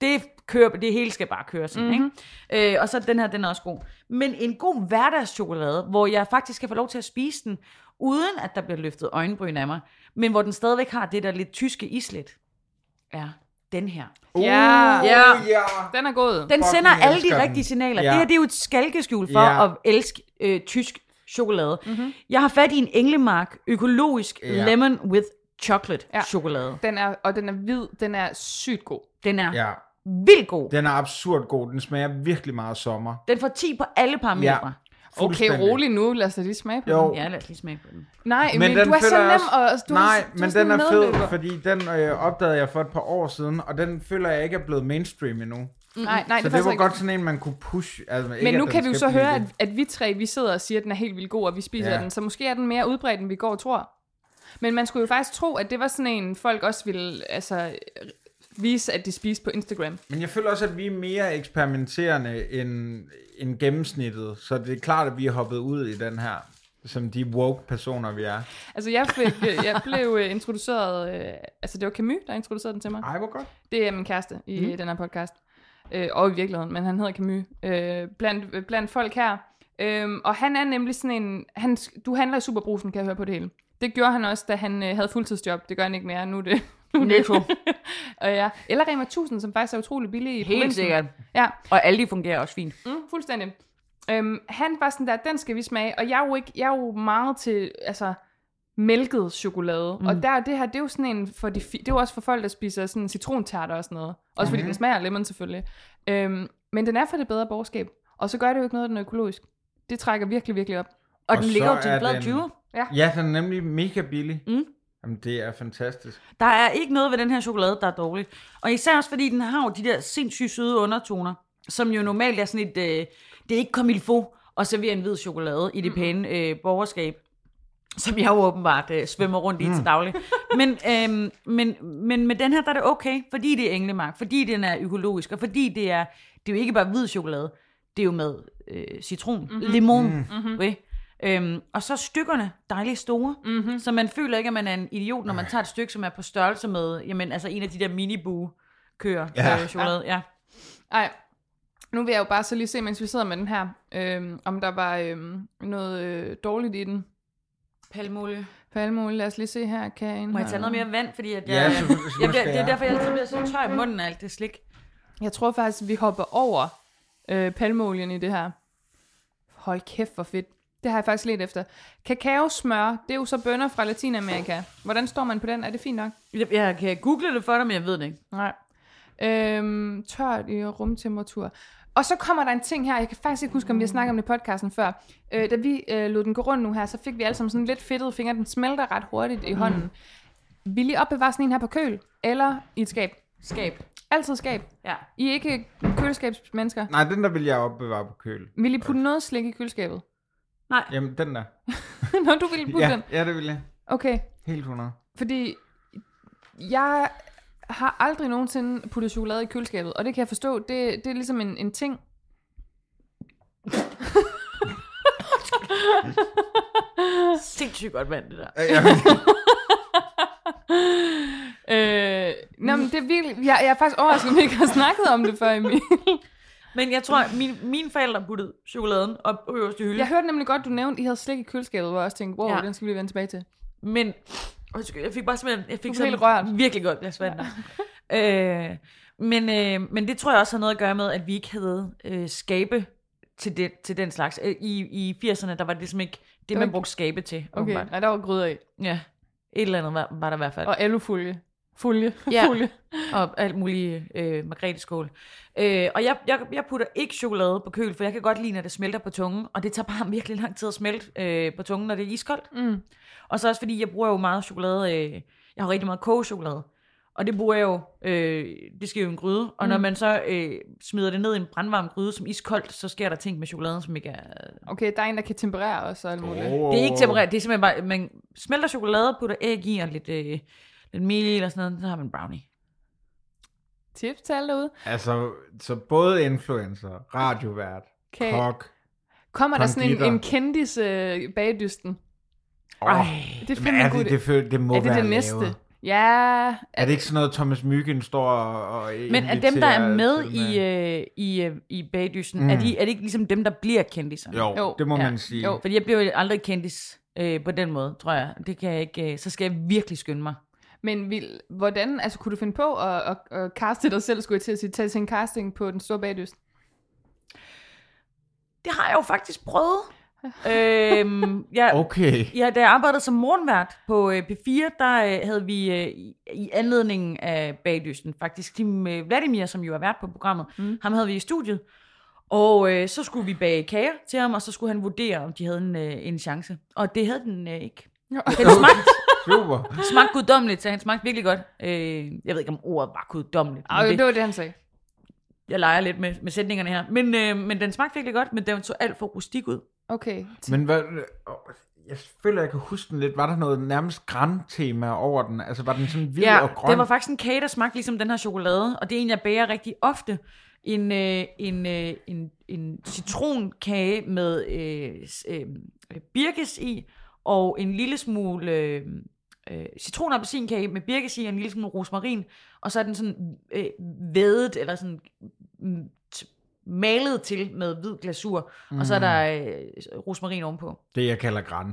det kører, det hele skal bare køre sådan, Mhm. mm-hmm. ikke? Øh, og så den her, den er også god. Men en god hverdagschokolade, hvor jeg faktisk kan få lov til at spise den, uden at der bliver løftet øjenbryn af mig, men hvor den stadigvæk har det der lidt tyske islet, er den her. Uh, Ja. Ja. ja. Den er god. Den Fucking sender alle de den. rigtige signaler. Ja. Det her, det er jo et skalkeskjul for Ja. at elske øh, tysk chokolade. Mhm. Mm-hmm. Jeg har fat i en Englemark økologisk Ja. lemon with chocolate Ja. chokolade. Den er, og den er hvid. Den er sygt god. Den er Ja, vildt god. den er absurd god. Den smager virkelig meget sommer. Den får 10 på alle parametre. Okay, Fuldstændig. rolig nu. Lad os da lige smage på Jo. den. Ja, lad os lige smage på den. Nej, men, Men den du er så nem, også- og du Nej, du men sådan den er fed, fordi den øh, opdagede jeg for et par år siden, og den føler jeg ikke er blevet mainstream endnu. Nej, nej, Så det, det var ikke- godt sådan en, man kunne push. Altså, ikke, Men nu kan vi jo så høre, at, at vi tre, vi sidder og siger, at den er helt vildt god, og vi spiser Ja. den. Så måske er den mere udbredt, end vi går og tror. Men man skulle jo faktisk tro, at det var sådan en, folk også ville altså, vise, at de spiste på Instagram. Men jeg føler også, at vi er mere eksperimenterende end, end gennemsnittet. Så det er klart, at vi er hoppet ud i den her, som de woke personer, vi er. Altså, jeg, fik, jeg blev øh, introduceret, øh, altså det var Camus, der introducerede den til mig. Ej, hvor godt. Det er min kæreste i mm. den her podcast. Øh, og i virkeligheden, men han hedder Camus. Øh, blandt, blandt folk her. Øh, og han er nemlig sådan en... Han, du handler i Superbrusen, kan jeg høre på det hele. Det gjorde han også, da han øh, havde fuldtidsjob. Det gør han ikke mere. Nu er det... Er Netto. og ja. Eller Rema 1000, som faktisk er utrolig billig i Helt provinsen. sikkert. Ja, Og alle de fungerer også fint. mm, fuldstændig. Øhm, han var sådan der, den skal vi smage. Og jeg er jo, ikke, jeg er jo meget til altså, mælket chokolade. Mm. Og der, det her, det er jo sådan en for de, det er jo også for folk, der spiser sådan citrontærter og sådan noget. Også fordi den smager lemon selvfølgelig. Øhm, men den er for det bedre borgerskab. Og så gør det jo ikke noget, den er økologisk. Det trækker virkelig, virkelig op. Og, Og den ligger jo til den- 20. Ja, den er nemlig mega billig. Mm. Jamen, det er fantastisk. Der er ikke noget ved den her chokolade, der er dårligt. Og især også fordi den har jo de der sindssygt søde undertoner, som jo normalt er sådan et, øh, det er ikke comme il faut at servere en hvid chokolade i det pæne øh, borgerskab, som jeg jo åbenbart øh, svømmer rundt i til daglig. Men, øh, men, men med den her, der er det okay, fordi det er englemark, fordi den er økologisk, og fordi det er, det er jo ikke bare hvid chokolade, det er jo med øh, citron, mm-hmm. limon, mm-hmm. Okay? Øhm, og så stykkerne dejligt store, mm-hmm. så man føler ikke, at man er en idiot, når man tager et stykke, som er på størrelse med, jamen, altså en af de der minibu kører Ja. øh, chokolade. Ja. Ej, nu vil jeg jo bare så lige se, mens vi sidder med den her, øhm, om der var øhm, noget øh, dårligt i den. Palmolie. Palmolie, lad os lige se her. Kan jeg Må jeg tage noget mere vand, fordi at jeg, Ja, jeg, selvfølgelig jeg, bliver, det er derfor, jeg altid bliver så tør i munden af alt det slik. Jeg tror faktisk, vi hopper over øh, palmeolien i det her. Hold kæft, hvor fedt. Det har jeg faktisk let efter. Kakaosmør, det er jo så bønner fra Latinamerika. Hvordan står man på den? Er det fint nok? Jeg, jeg kan google det for dig, men jeg ved det ikke. Nej. Øhm, tørt i rumtemperatur. Og så kommer der en ting her, jeg kan faktisk ikke huske, om vi har snakket om det i podcasten før. Øh, da vi øh, lod den gå rundt nu her, så fik vi alle sammen sådan lidt fedtede fingre. Den smelter ret hurtigt i hånden. Vil I opbevare sådan en her på køl? Eller i et skab? Skab. Altid skab. Ja. I er ikke køleskabsmennesker. Nej, den der vil jeg opbevare på køl. Vil I putte noget slik i køleskabet? Jamen, den der. Nå, du ville putte Ja, den. ja, det vil jeg. Okay, Helt 100. fordi jeg har aldrig nogensinde puttet chokolade i køleskabet, og det kan jeg forstå, det, det er ligesom en, en ting. Sindssygt godt vand, det der. Øh, nå, men det er virkelig, jeg, jeg er faktisk overrasket, at vi ikke har snakket om det før, Emil. Men jeg tror, min, mine forældre puttede chokoladen op på øverste hylde. Jeg hørte nemlig godt, du nævnte, at I havde slik i køleskabet, hvor jeg også tænkte, wow, ja. Den skal vi lige vende tilbage til. Men undskyld, jeg fik bare simpelthen, jeg fik sådan helt rørt. virkelig godt glas vand. Ja. øh, men, øh, men det tror jeg også har noget at gøre med, at vi ikke havde øh, skabe til, det, til den slags. Øh, I, I 80'erne, der var det ligesom ikke det, man brugte skabe til. Okay, åbenbart. nej, der var gryder i. Ja, et eller andet var, var der i hvert fald. Og alufolie. Folie. Ja. Folie. og alt muligt øh, margreteskål. Øh, og jeg, jeg, jeg putter ikke chokolade på køl, for jeg kan godt lide, når det smelter på tungen, og det tager bare virkelig lang tid at smelte øh, på tungen, når det er iskoldt. Mm. Og så også fordi, jeg bruger jo meget chokolade, øh, jeg har rigtig meget kogechokolade, og det bruger jeg jo, øh, det skal jo en gryde, og mm. når man så øh, smider det ned i en brandvarm gryde som iskoldt, så sker der ting med chokoladen, som ikke er... Okay, der er en, der kan temperere os og alt muligt. Oh. Det er ikke tempereret, det er simpelthen bare, man smelter chokolade, putter æg i og lidt, øh, lidt mel i eller sådan noget, så har man brownie. Tips til alle derude. Altså, så både influencer, radiovært, Kan, kok. kommer der sådan en, en kendis øh, bagdysten? Oh, Ej. Det er fandme er det, det, det, det må Er det være det næste? lavere. Ja. Er det ikke sådan noget, Thomas Myggen står og, og Men er dem, der er med i, øh, i, øh, i bagdysten, Mm. mm. er, de, er det ikke ligesom dem, der bliver kendiserne? Jo, Jo, det må ja. man sige. Jo. Fordi jeg bliver jo aldrig kendis øh, på den måde, tror jeg. Det kan jeg ikke. Øh, så skal jeg virkelig skynde mig. Men vil, hvordan, altså kunne du finde på at, at, at caste dig selv, skulle jeg til at sige, tage til en casting på den store bagdyst? Det har jeg jo faktisk prøvet. øhm, jeg, Okay. Ja, da jeg arbejdede som morgenvært på øh, P4, der øh, havde vi øh, i, i anledningen af bagdysten faktisk Tim øh, Vladimir, som jo er vært på programmet, mm. ham havde vi i studiet. Og øh, så skulle vi bage kager til ham, og så skulle han vurdere, om de havde en, øh, en chance. Og det havde den øh, ikke. Den smagte, Super. smagte guddommeligt, så han smagte virkelig godt. Øh, jeg ved ikke, om ordet var guddommeligt. Ej, det- det var det, han sagde. Jeg leger lidt med, med sætningerne her. Men, øh, men den smagte virkelig godt, men den så alt for rustik ud. Okay. Men hvad, åh, jeg føler, jeg kan huske den lidt. Var der noget nærmest græntema over den? Altså, var den sådan hvid Ja, og grøn? det var faktisk en kage, der smagte ligesom den her chokolade, og det er en, jeg bager rigtig ofte. En, øh, en, øh, en, en citronkage med øh, s- øh, birkes i, og en lille smule øh, øh, citron- appelsinkage med birkes i, og en lille smule rosmarin, og så er den sådan øh, vædet, eller sådan mm, malet til med hvid glasur, mm. og så er der øh, rosmarin ovenpå. Det, jeg kalder græn.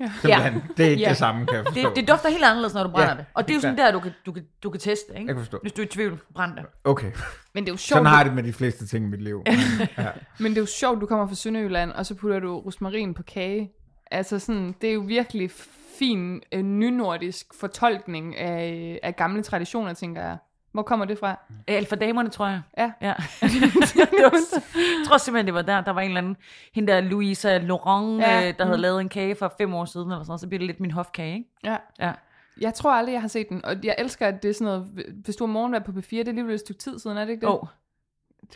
Ja. Ja. Det er ikke Ja. det samme, kan jeg forstå. Det, det dufter helt anderledes, når du brænder Ja, det. Og det er jo sådan der, du kan, du kan, du kan teste, ikke? Jeg kan forstå. Hvis du er i tvivl, brænd det. Okay. Men det er jo sjovt, Sådan har jeg det med de fleste ting i mit liv. ja. men det er jo sjovt, du kommer fra Sønderjylland, og så putter du rosmarin på kage. Altså sådan, det er jo virkelig fin øh, nynordisk fortolkning af, af gamle traditioner, tænker jeg. Hvor kommer det fra? Alt for damerne, tror jeg. Ja. ja. det var, jeg tror simpelthen, det var der. Der var en eller anden, hende der Louisa Laurent, Ja. øh, der havde Mm. lavet en kage for fem år siden, eller sådan noget. Så bliver det lidt min hofkage, ikke? Ja. Ja. Jeg tror aldrig, jeg har set den, og jeg elsker, at det er sådan noget, hvis du har morgenvær på P4, det er alligevel et stykke tid siden, er det ikke det? Oh.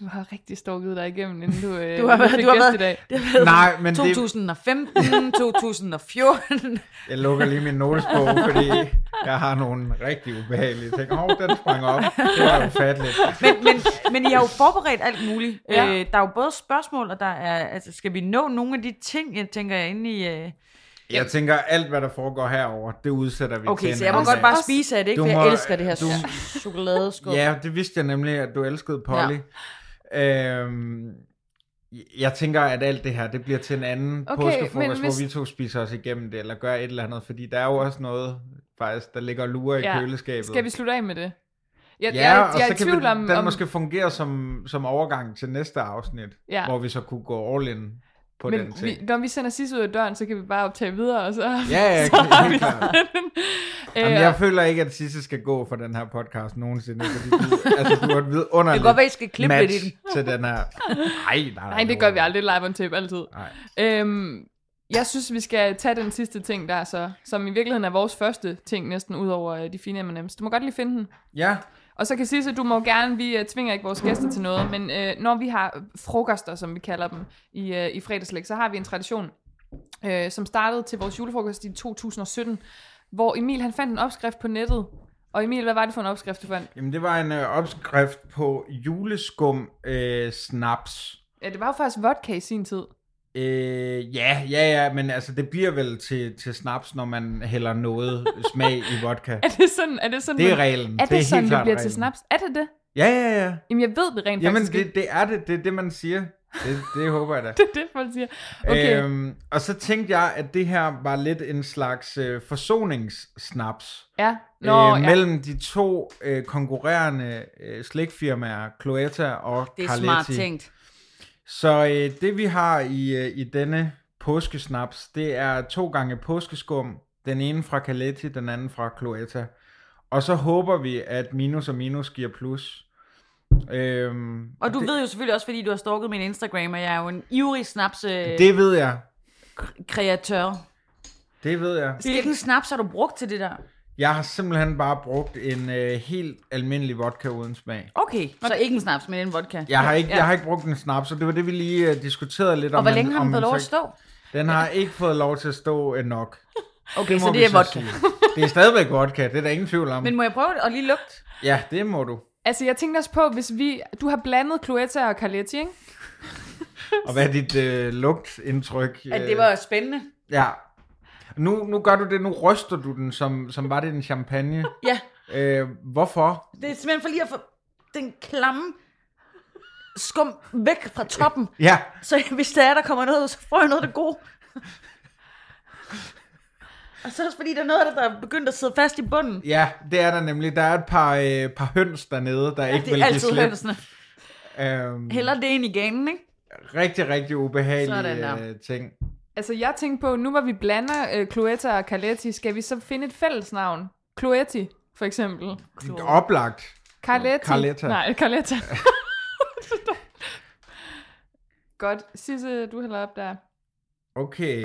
Du har rigtig stukket dig igennem, inden du, øh, Du har været- du har gæst været- i dag. Det har været Nej, men det, 2015, 2014. jeg lukker lige min notesbog, fordi jeg har nogle rigtig ubehagelige ting. Hov, den sprang op. Det var ufatteligt. men, men, men I har jo forberedt alt muligt. Ja. Øh, der er jo både spørgsmål, og der er, altså, skal vi nå nogle af de ting, jeg tænker jeg inde i... Øh... Jeg tænker, alt hvad der foregår herover, det udsætter vi til Okay, så jeg må godt dag. bare spise af det, ikke? Du For må- jeg elsker det her du- chokoladeskål. Ja, det vidste jeg nemlig, at du elskede Polly. Ja. Øhm, jeg tænker, at alt det her, det bliver til en anden Okay, påskefrokost, hvis- hvor vi to spiser os igennem det, eller gør et eller andet, fordi der er jo også noget, faktisk, der ligger og lurer i Ja. køleskabet. Skal vi slutte af med det? Jeg, Ja, jeg, og jeg så i kan tvivl vi, om... den om måske fungere som, som overgang til næste afsnit, Ja. hvor vi så kunne gå all in på men den ting. vi, når vi sender sidst ud af døren, så kan vi bare optage videre, og så... Ja, ja, så har vi den. Jamen, jeg føler ikke, at Sisse skal gå for den her podcast nogensinde, fordi du, altså, du har et vidunderligt Det kan godt være, I skal klippe lidt match i den. til den her. Nej, nej, Nej, det gør vi aldrig live on tape, altid. Nej. Øhm, jeg synes, vi skal tage den sidste ting der, så, som i virkeligheden er vores første ting, næsten ud over øh, de fine M&M's. Du må godt lige finde den. Ja, Og så kan sige, at du må gerne, vi uh, tvinger ikke vores gæster til noget, men uh, når vi har frokoster, som vi kalder dem, i, uh, i fredagslæg, så har vi en tradition, uh, som startede til vores julefrokost i 2017, hvor Emil han fandt en opskrift på nettet. Og Emil, hvad var det for en opskrift, du fandt? jamen det var en øh, opskrift på juleskum øh, snaps. Ja, det var jo faktisk vodka i sin tid. Øh, ja, ja, ja, men altså det bliver vel til, til snaps, når man hælder noget smag i vodka. Er det sådan, er det sådan, Det er reglen. Er det, helt sådan, det bliver til reglen. snaps? Er det det? Ja, ja, ja. Jamen, jeg ved det rent Jamen, faktisk ikke. det, det er det. Det er det, man siger. Det, det håber jeg da. Det er det, folk siger. Okay. Øhm, og så tænkte jeg, at det her var lidt en slags øh, forsoningssnaps. ja. Nå, øh, ja. mellem de to øh, konkurrerende øh, slikfirmaer, Cloetta og Det er Carletti. smart tænkt. Så øh, det vi har i, øh, i denne påskesnaps, det er to gange påskeskum. Den ene fra Carletti, den anden fra Cloetta. Og så håber vi, at minus og minus giver plus. Øhm, Og du det, ved jo selvfølgelig også, fordi du har stalket min Instagram, at jeg er jo en ivrig snaps-kreatør. Det ved jeg. kreatør. Det ved jeg. Hvilken snaps har du brugt til det der? Jeg har simpelthen bare brugt en øh, helt almindelig vodka uden smag. Okay, så ikke en snaps, men en vodka. Jeg har ikke, Ja. jeg har ikke brugt en snaps, så det var det, vi lige uh, diskuterede lidt Og om. hvor man- længe har om den fået lov at så- stå? Den har ikke fået lov til at stå uh, nok. Okay, må så det er vodka. sige. Det er stadigvæk vodka, det er der ingen tvivl om. Men må jeg prøve det og lige lugte? Ja, det må du. Altså, jeg tænkte også på, hvis vi... Du har blandet Cloetta og Carletti, ikke? Og hvad er dit øh, lugtindtryk? At det var spændende. Ja. Nu, nu gør du det, nu ryster du den, som, som var det en champagne. Ja, Øh, hvorfor? det er simpelthen for lige at få den klamme skum væk fra toppen. Ja, Så hvis der er, der kommer noget ud, så får jeg noget af det gode. Og så også fordi, der er noget af det, der er begyndt at sidde fast i bunden. ja, det er der nemlig. Der er et par, øh, par høns dernede, der ikke Det vil er give altid slip. hønsene. Øhm, Heller det ind i ganen, ikke? rigtig, rigtig ubehagelige Sådan der. øh, ting. Altså, jeg tænkte på, nu hvor vi blander øh, Cloetta og Carletti, skal vi så finde et fællesnavn? Cloetti, for eksempel. Oplagt. Carletti. Carletta. Nej, Carletta. Godt. Sisse, du hælder op der. Okay.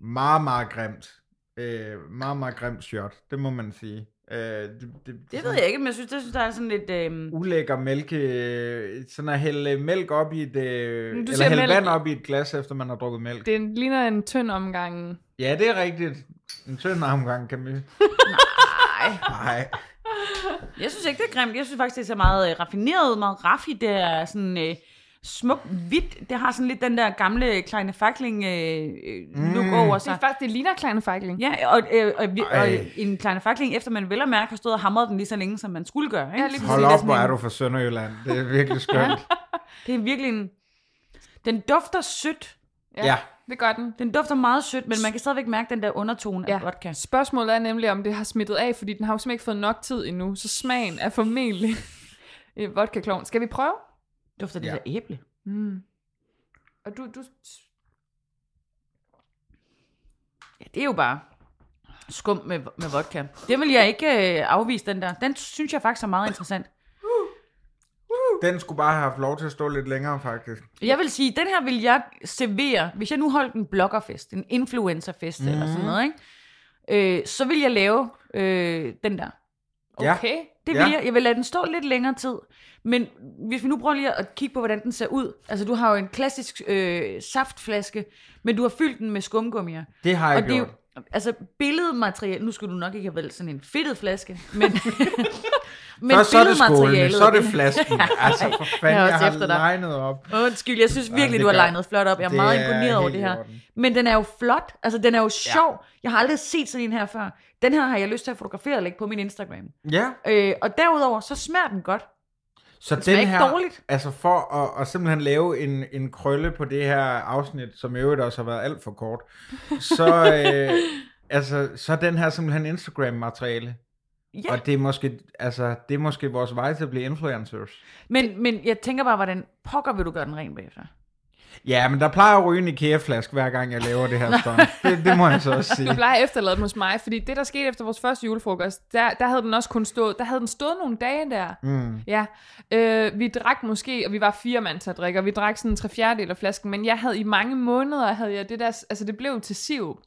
Meget, meget grimt. Øh, meget, meget grimt shot. Det må man sige. Øh, det, det, Det ved jeg ikke, men jeg synes, det synes, der er sådan lidt... Øh... Ulækker mælke. øh, Sådan at hælde mælk op i et... Øh, eller hælde mælk. vand op i et glas, efter man har drukket mælk. Det... Det ligner en tynd omgang. Ja, det er rigtigt. En tynd omgang, kan vi... Nej, Nej. jeg synes ikke, det er grimt. Jeg synes faktisk, det er så meget øh, raffineret, meget raffi. Det er sådan øh, smukt hvidt. Det har sådan lidt den der gamle kleine fakling øh, øh, look Mm. over Det sig. er faktisk, det ligner kleine fejkling. Ja, og, øh, og, og en kleine fakling, efter man vel og mærke har stået og hamret den lige så længe, som man skulle gøre. Ikke? Ja, lige Hold det er op, hvor er du fra Sønderjylland. Det er virkelig skønt. Det er virkelig en... Den dufter sødt. ja. Det gør den. Den dufter meget sødt, men man kan stadigvæk mærke den der undertone Ja. af vodka. Spørgsmålet er nemlig, om det har smittet af, fordi den har jo simpelthen ikke fået nok tid endnu, så smagen er formentlig vodka -klovn. Skal vi prøve? Dufter det Ja. der æble. Mm. Og du, du... Ja, det er jo bare skum med, med vodka. Det vil jeg ikke øh, afvise, den der. Den synes jeg faktisk er meget interessant. Den skulle bare have haft lov til at stå lidt længere, faktisk. Jeg vil sige, den her vil jeg servere, hvis jeg nu holdt en bloggerfest, en influencerfest mm. eller sådan noget, ikke? Øh, så vil jeg lave øh, den der. Ja. Okay. Det vil Ja. jeg. Jeg vil lade den stå lidt længere tid. Men hvis vi nu prøver lige at kigge på, hvordan den ser ud. Altså, du har jo en klassisk øh, saftflaske, men du har fyldt den med skumgummier. Det har jeg Og det er gjort. jo, altså billedmateriale, nu skulle du nok ikke have valgt sådan en fedtet flaske, men, men Først så er det billedmaterialet- så er det flasken. altså for fanden, Jeg er jeg, har efter dig. legnet op. Undskyld, jeg synes virkelig, det du har legnet flot op. Jeg er det meget er imponeret over helt det her. Men den er jo flot. Altså, den er jo sjov. Jeg har aldrig set sådan en her før. Den her har jeg lyst til at fotografere og lægge på min Instagram. Ja, Øh, og derudover, så smager den godt. så smager den her, dårligt. altså for at, at simpelthen lave en, en krølle på det her afsnit, som i øvrigt også har været alt for kort, så, øh, altså, så den her simpelthen Instagram-materiale. Ja. Og det er, måske, altså, det er måske vores vej til at blive influencers. Men, men jeg tænker bare, hvordan pokker vil du gøre den ren bagefter? Ja, men der plejer at ryge en IKEA-flaske, hver gang jeg laver det her stunt. Det, det må jeg så også sige. Jeg plejer at efterlade den hos mig, fordi det, der skete efter vores første julefrokost, der, der havde den også kun stået, der havde den stået nogle dage der. Mm. Ja, øh, vi drak måske, og vi var fire mand til at drikke, og vi drak sådan en tre fjerdedel af flasken, men jeg havde i mange måneder, havde jeg det der, altså det blev til siv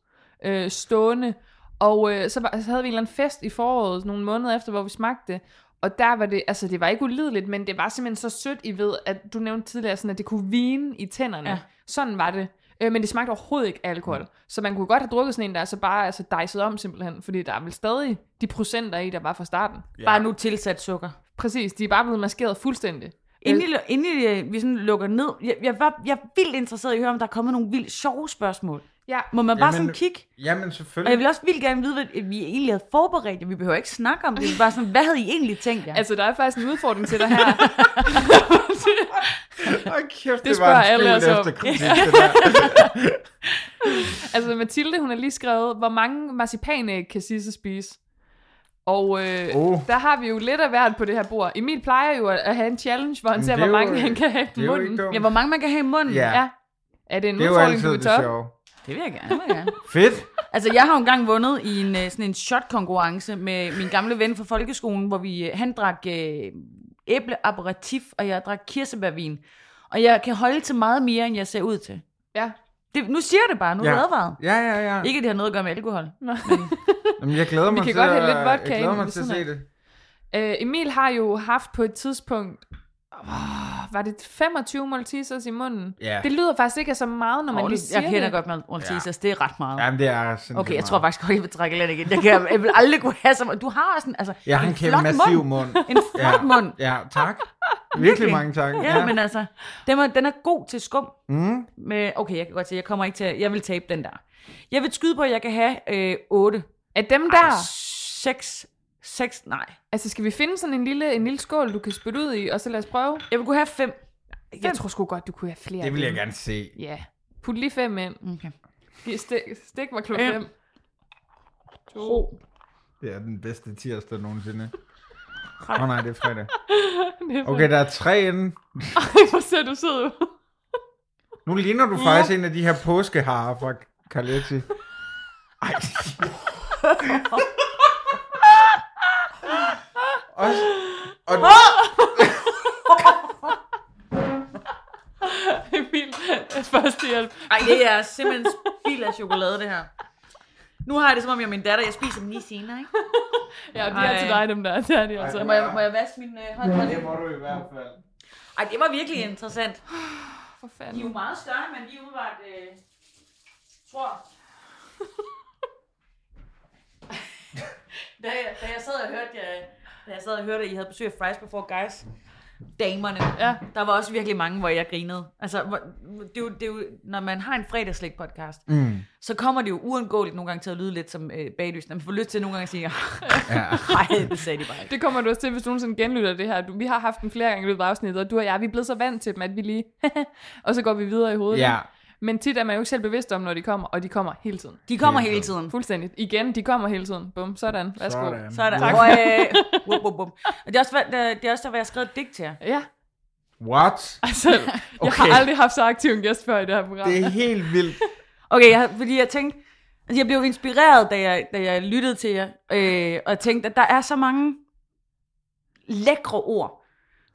øh, stående, og øh, så, var, så havde vi en eller anden fest i foråret, nogle måneder efter, hvor vi smagte det, og der var det, altså det var ikke ulideligt, men det var simpelthen så sødt, I ved, at du nævnte tidligere, sådan, at det kunne vine i tænderne. Ja. Sådan var det. Øh, men det smagte overhovedet ikke alkohol. Så man kunne godt have drukket sådan en, der er så bare altså, dejset om simpelthen, fordi der er vel stadig de procenter i, der var fra starten. Ja. Bare nu tilsat sukker. Præcis, de er bare blevet maskeret fuldstændig. Inden, I, inden I, vi sådan lukker ned, jeg, jeg, var, jeg er vildt interesseret i at høre, om der er kommet nogle vildt sjove spørgsmål. Ja, Må man bare Jamen, sådan kigge? Jamen Og jeg selvfølgelig. vil også vildt gerne vide, hvad vi egentlig havde forberedt. Vi behøver ikke snakke om det. Vi er bare sådan, hvad havde I egentlig tænkt jer? altså der er faktisk en udfordring til dig her. Hold kæft, det var en spørger alle efter kritik, det der. altså Mathilde, hun har lige skrevet, hvor mange marcipanæg kan Sisse spise? Og øh, Oh. der har vi jo lidt af hvert på det her bord. Emil plejer jo at, at have en challenge, hvor han ser, det er hvor jo- mange han kan have Det i er jo munden. Ja, hvor mange man kan have i munden? Ja. Ja. Er det en Det er jo udfordring, du altid vil det tage op? sjove. Det vil jeg gerne. Det vil jeg gerne. Fedt. Altså, jeg har jo engang vundet i en, øh, sådan en shot-konkurrence med min gamle ven fra folkeskolen, hvor vi, øh, han drak øh, æbleaperitif, og jeg drak kirsebærvin. Og jeg kan holde til meget mere, end jeg ser ud til. Ja. Det, nu siger jeg det bare, nu er Ja. ja. advaret. Ja, ja, ja. Ikke, at det har noget at gøre med alkohol. Jamen, jeg glæder mig kan til godt have at, lidt vodka Jeg glæder mig til at se det. Øh, Emil har jo haft på et tidspunkt, oh, var det 25 Maltesers i munden? Ja. Det lyder faktisk ikke så meget, når man Oh, lige siger jeg kender det. godt med Maltesers, ja. det er ret meget. Jamen, det er sindssygt Okay, jeg meget. tror faktisk godt, jeg vil trække lidt igen. Jeg, kan, jeg vil aldrig kunne have så meget. Du har også en, altså, Jeg har en en kæmpe flot massiv mund. mund. En flot Ja. mund. Ja, tak. Virkelig mange tak. Ja, men altså, den er, den er god til skum. Mm. Med, okay, jeg kan godt se, jeg kommer ikke til at, jeg vil tabe den der. Jeg vil skyde på, at jeg kan have øh, 8. Af dem der, 6, 6, nej. altså skal vi finde sådan en lille, en lille skål, du kan spytte ud i, og så lad os prøve? Jeg vil kunne have 5. Jeg tror sgu godt, du kunne have flere Det vil jeg gerne se. Ja. Put lige fem ind. Okay. Giv- Stik, stik mig klok Fem. fem. To. Det er den bedste tirsdag nogensinde. Åh oh, nej, det er fredag. Okay, der er tre inde. Ej, hvor ser du sød ud. Nu ligner du faktisk en af de her påskeharer fra Carletti. Ej. Også, og, Emil, første hjælp. Ej, det er simpelthen spild af chokolade, det her. Nu har jeg det som om, jeg er min datter. Jeg spiser dem lige senere, ikke? Ja, de er Ej. til dig, dem der. Det er de altså. Må jeg, må jeg vaske min øh, hånd? det må du i hvert fald. Ej, det var virkelig interessant. For De er fanden. jo meget større, men de er umiddelbart, øh, tror. da, jeg, da jeg sad og hørte, jeg, da jeg sad og hørte, at I havde besøg af Fries Before Guys, damerne, Ja. der var også virkelig mange, hvor jeg grinede. Altså, det er jo, det er jo, når man har en fredagslæg podcast, Mm. så kommer det jo uundgåeligt nogle gange til at lyde lidt som øh, baglysen. Man får lyst til nogle gange at sige, Ja. nej, det sagde de bare ikke. Det kommer du også til, hvis du nogensinde genlytter det her. Du, vi har haft den flere gange i løbet af afsnittet, og du og jeg, vi er blevet så vant til dem, at vi lige... og så går vi videre i hovedet. ja. Men tit er man jo ikke selv bevidst om, når de kommer, og de kommer hele tiden. De kommer Hele hele tiden. tiden. Fuldstændigt. Igen, de kommer hele tiden. Bum, sådan. Værsgo. Sådan. Så er der, Tak. og, øh, wup. og det er også, det er også der, hvor jeg har skrevet et digt til jer. Ja, What? altså, jeg har Okay. aldrig haft så aktiv en gæst før i det her program. Det er helt vildt. Okay, jeg, fordi jeg tænkte, altså jeg blev inspireret, da jeg, da jeg lyttede til jer, øh, og jeg tænkte, at der er så mange lækre ord,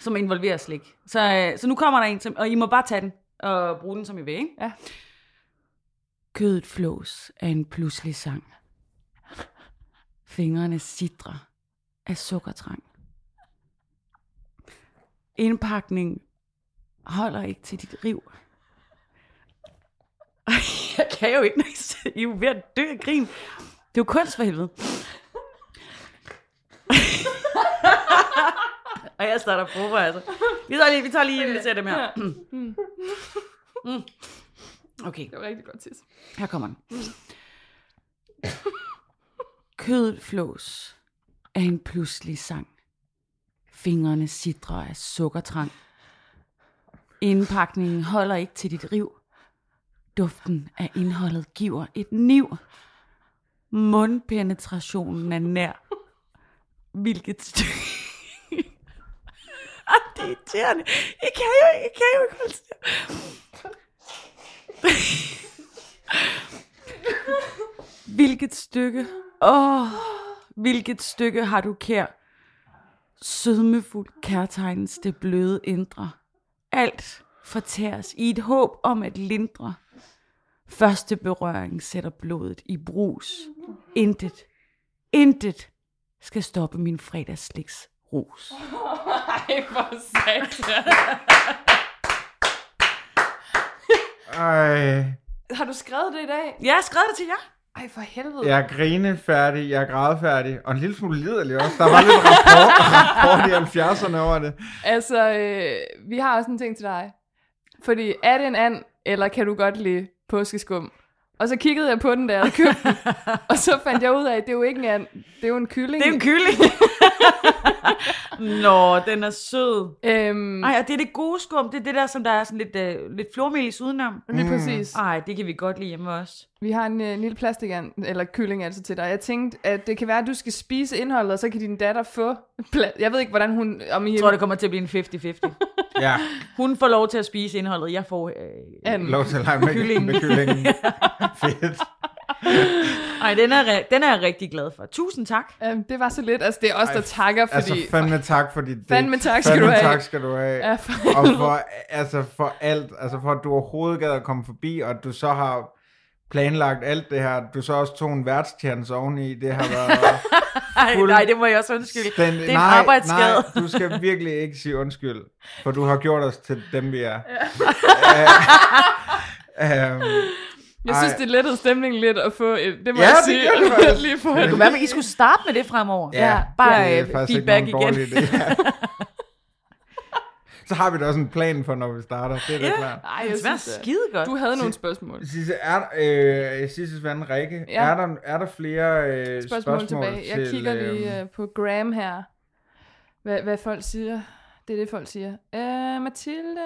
som involverer slik. Så, øh, så nu kommer der en, som, og I må bare tage den og bruge den, som I vil, ikke? Ja. Kødet flås af en pludselig sang. Fingrene sidrer af sukkertrang. Indpakning holder ikke til dit riv. Jeg kan jo ikke, når I sidder- I er jo ved at dø af grin. Det er jo kunst for helvede. Og jeg starter på, altså. Vi tager lige, vi tager lige en, vi ser dem her. Mm. Okay, Det var rigtig godt tis. her kommer den. Kødet flås af en pludselig sang. Fingrene sidrer af sukkertrang. Indpakningen holder ikke til dit riv. Duften af indholdet giver et niv. Mundpenetrationen er nær. Hvilket... Ah, det er irriterende. I kan jo, I kan jo ikke holde til. hvilket stykke, åh, oh, hvilket stykke har du kær? Sødmefuld kærtegnes det bløde indre. Alt fortæres i et håb om at lindre. Første berøring sætter blodet i brus. Intet, intet skal stoppe min fredagsliks rus. Ej, for satan. Ej, Har du skrevet det i dag? Jeg har skrevet det til jer. Ej, for helvede. jeg er grinefærdig, jeg er grædefærdig, og en lille smule liderlig også. Der var lidt rapport, rapport i 70'erne over det. Altså, øh, vi har også en ting til dig. Fordi er det en and, eller kan du godt lide påskeskum? Og så kiggede jeg på den, da jeg havde købt den. og så fandt jeg ud af, at det er jo ikke en and, det er jo en kylling. Det er en kylling. Nå, den er sød. Øhm, Ej, og det er det gode skum. Det er det der, som der er sådan lidt, uh, lidt flormelis udenom. lige præcis. Ej, det kan vi godt lide hjemme også. Vi har en, øh, en lille plastikand, eller kylling altså til dig. Jeg tænkte, at det kan være, at du skal spise indholdet, og så kan din datter få... Pla- jeg ved ikke, hvordan hun... Om I Jeg tror, det kommer til at blive en 50-50. Ja, Hun får lov til at spise indholdet. Jeg får... Øh... anden. lov til at lege med Kyllingen. Med kyllingen. Fedt. Ej, den er, den er jeg rigtig glad for. Tusind tak. Øhm, det var så lidt. Altså, det er os, der takker, fordi... Altså fandme tak for dit dæk. Fandme tak skal fandme du have. tak skal du have. Ja, for og for, altså for alt, altså for at du overhovedet gad at komme forbi, og at du så har planlagt alt det her, du så også tog en værtstjernelse oveni, det har været... Ej, Fuld- nej, det må jeg også undskylde. Den, det er en arbejdsskade. Nej, du skal virkelig ikke sige undskyld, for du har gjort os til dem, vi er. Ja. um, Jeg synes, det lettede stemningen lidt at få et... Det må Ja, jeg det sige. det lige få Det et, kunne være, at I skulle starte med det fremover. ja, bare det er øh, feedback ikke nogen igen. Så har vi da også en plan for, når vi starter. Det er da Ja. klart. Ej, Det jeg synes, skide godt. du havde nogle spørgsmål. Sisse, er, øh, Sisses ven Rikke, Ja. er, der, er der flere øh, Spørgsmål, spørgsmål, tilbage. Jeg til, kigger øh, lige øh, på Graham her. Hvad, hvad folk siger. Det er det, folk siger. Øh, Mathilde,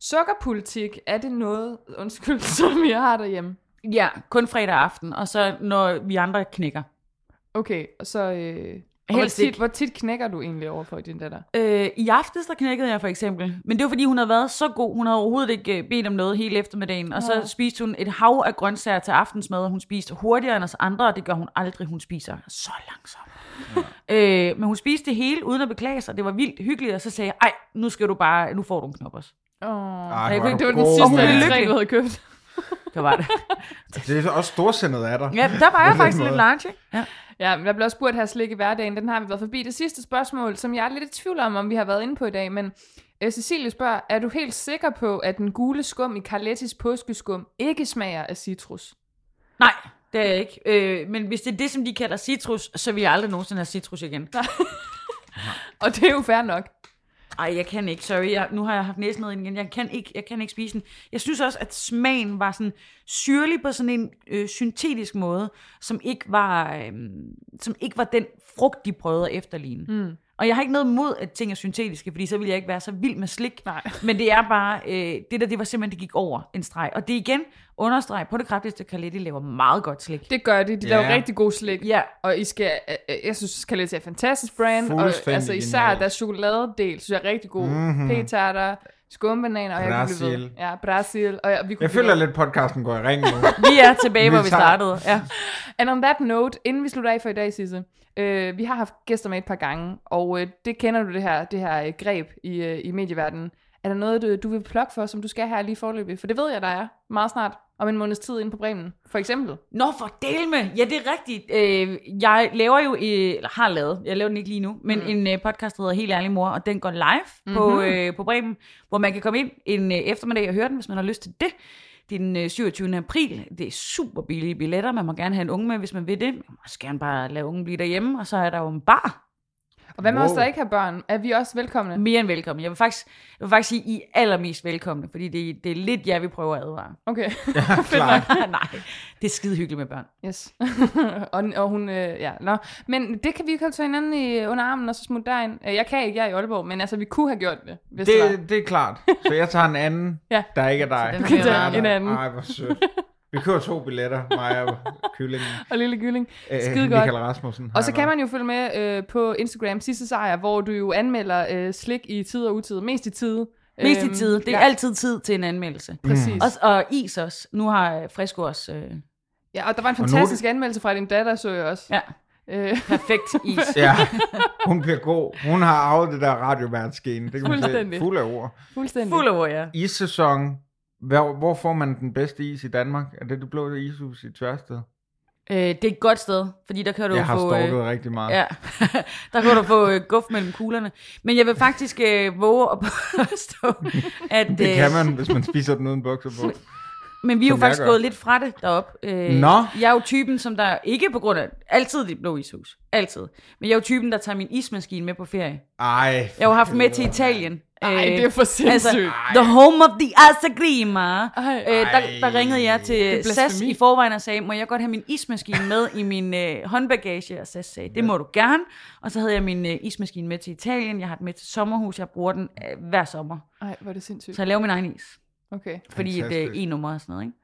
sukkerpolitik, er det noget, undskyld, som jeg har derhjemme? Ja, kun fredag aften, og så når vi andre knækker. Okay, og så... Øh, og hvor, Helst tit, ikke. hvor tit knækker du egentlig over for din datter? Øh, I aftes, der knækkede jeg for eksempel. Men det var fordi, hun havde været så god. Hun havde overhovedet ikke øh, bedt om noget hele eftermiddagen. Og så Ja. spiste hun et hav af grøntsager til aftensmad, og hun spiste hurtigere end os andre, og det gør hun aldrig. Hun spiser så langsomt. Ja. Øh, men hun spiste det hele uden at beklage sig. Det var vildt hyggeligt, og så sagde jeg, ej, nu skal du bare, nu får du en knop også. Åh, Ej, jeg hvor kunne det var den sidste tre, du havde købt. Det var det. Det er så også storsindet af dig. ja, der var jeg faktisk måde. lidt large, ikke? Ja. Ja, men jeg blev også spurgt her slik i hverdagen. Den har vi været forbi. Det sidste spørgsmål, som jeg er lidt i tvivl om, om vi har været inde på i dag, men øh, Cecilie spørger, er du helt sikker på, at den gule skum i Carlettis påskeskum ikke smager af citrus? Nej, det er jeg ikke. Øh, men hvis det er det, som de kalder citrus, så vil jeg aldrig nogensinde have citrus igen. Og det er jo fair nok. Ej, jeg kan ikke, sorry. Jeg, nu har jeg haft næsen ned igen. Jeg kan, ikke, jeg kan ikke spise den. Jeg synes også, at smagen var sådan syrlig på sådan en øh, syntetisk måde, som ikke var, øh, som ikke var den frugt, de prøvede at efterligne. Mm. Og jeg har ikke noget imod, at ting er syntetiske, fordi så ville jeg ikke være så vild med slik. Nej. Men det er bare, øh, det der, det var simpelthen, det gik over en streg. Og det er igen understreg på det kraftigste, Carletti laver meget godt slik. Det gør de. De Ja. laver rigtig god slik. Ja, Og I skal, øh, øh, jeg synes, Carletti er et fantastisk brand. Og altså især deres chokoladedel, synes jeg er rigtig god. Mhm. Mm-hmm. P-tarter, skumbananer, og jeg kunne blive ved. Ja, Brasil. Og jeg, vi kunne Jeg føler lidt, podcasten går i ring nu. vi er tilbage, hvor vi startede. Ja. And on that note, inden vi slutter af for i dag, Sisse, øh, vi har haft gæster med et par gange, og øh, det kender du det her, det her øh, greb i, øh, i medieverdenen. Er der noget, du, du vil plukke for, som du skal her lige forløbig? For det ved jeg, der er meget snart, om en måneds tid inde på Bremen, for eksempel. Nå, for del med. Ja, det er rigtigt. Øh, jeg laver jo, øh, eller har lavet, jeg laver den ikke lige nu, men mm. en øh, podcast, der hedder Helt Ærlig Mor, og den går live mm-hmm. på, øh, på Bremen, hvor man kan komme ind en øh, eftermiddag og høre den, hvis man har lyst til det. Det er den øh, 27. april. Det er super billige billetter. Man må gerne have en unge med, hvis man vil det. Man må også gerne bare lade ungen blive derhjemme, og så er der jo en bar. Og hvad med wow. os, der ikke har børn? Er vi også velkomne? Mere end velkommen. Jeg vil faktisk, jeg vil faktisk sige, I er allermest velkomne, fordi det, det er lidt jer, vi prøver at advare. Okay, Klart. Nej, det er skide hyggeligt med børn. yes. og, og hun, øh, ja, nå. Men det kan vi jo tage hinanden i, under armen og så smutte derind. Øh, Jeg kan ikke, jeg er i Aalborg, men altså, vi kunne have gjort det, hvis det, det var. Det, er klart. Så jeg tager en anden, Ja. der ikke er dig. Så den kan Der tage er en anden. Ej, hvor sødt. Vi køber to billetter, mig og kyllingen. Og lille gylling. Øh, Skide godt. Michael Rasmussen. Og så kan man jo følge med øh, på Instagram, sidste sejr, hvor du jo anmelder øh, slik i tid og utid. Mest i tid. Mest i Øhm, tid. Det er ja, altid tid til en anmeldelse. Præcis. Og, og is også. Nu har Fresco også øh, Ja, og der var en nu fantastisk anmeldelse fra din datter, så jeg også. Ja, Øh, perfekt is. Ja, hun bliver god. Hun har arvet det der radioværtsgen. Det kan man. Fuldstændig. Fuld af ord. fuldstændig. Fuld af ord, ja. Issæson. Hvor, hvor får man den bedste is i Danmark? Er det det blå ishus i Tørsted? Øh, det er et godt sted, fordi der kan du Jeg har få... stalket rigtig meget. Ja, der kan du få øh, guf mellem kuglerne. Men jeg vil faktisk øh, våge at påstå, at... Det øh, kan man, hvis man spiser den uden bukser på. Men vi er jo faktisk gået lidt fra det derop. Øh, Nå. Jeg er jo typen, som der ikke på grund af altid det blå ishus. Altid. Men jeg er jo typen, der tager min ismaskine med på ferie. Ej. Jeg har jo haft med til Italien. Ej, Øh, det er for sindssygt. Altså, the home of the Asagrima. Ej. Øh, der, der ringede jeg til SAS i forvejen og sagde, må jeg godt have min ismaskine med i min øh, håndbagage? Og SAS sagde, det må du gerne. Og så havde jeg min øh, ismaskine med til Italien. Jeg har den med til sommerhus. Jeg bruger den øh, hver sommer. Ej, hvor er det sindssygt. Så jeg laver min egen is. Okay. Fordi det er Fantastisk. en nummer og sådan noget, ikke?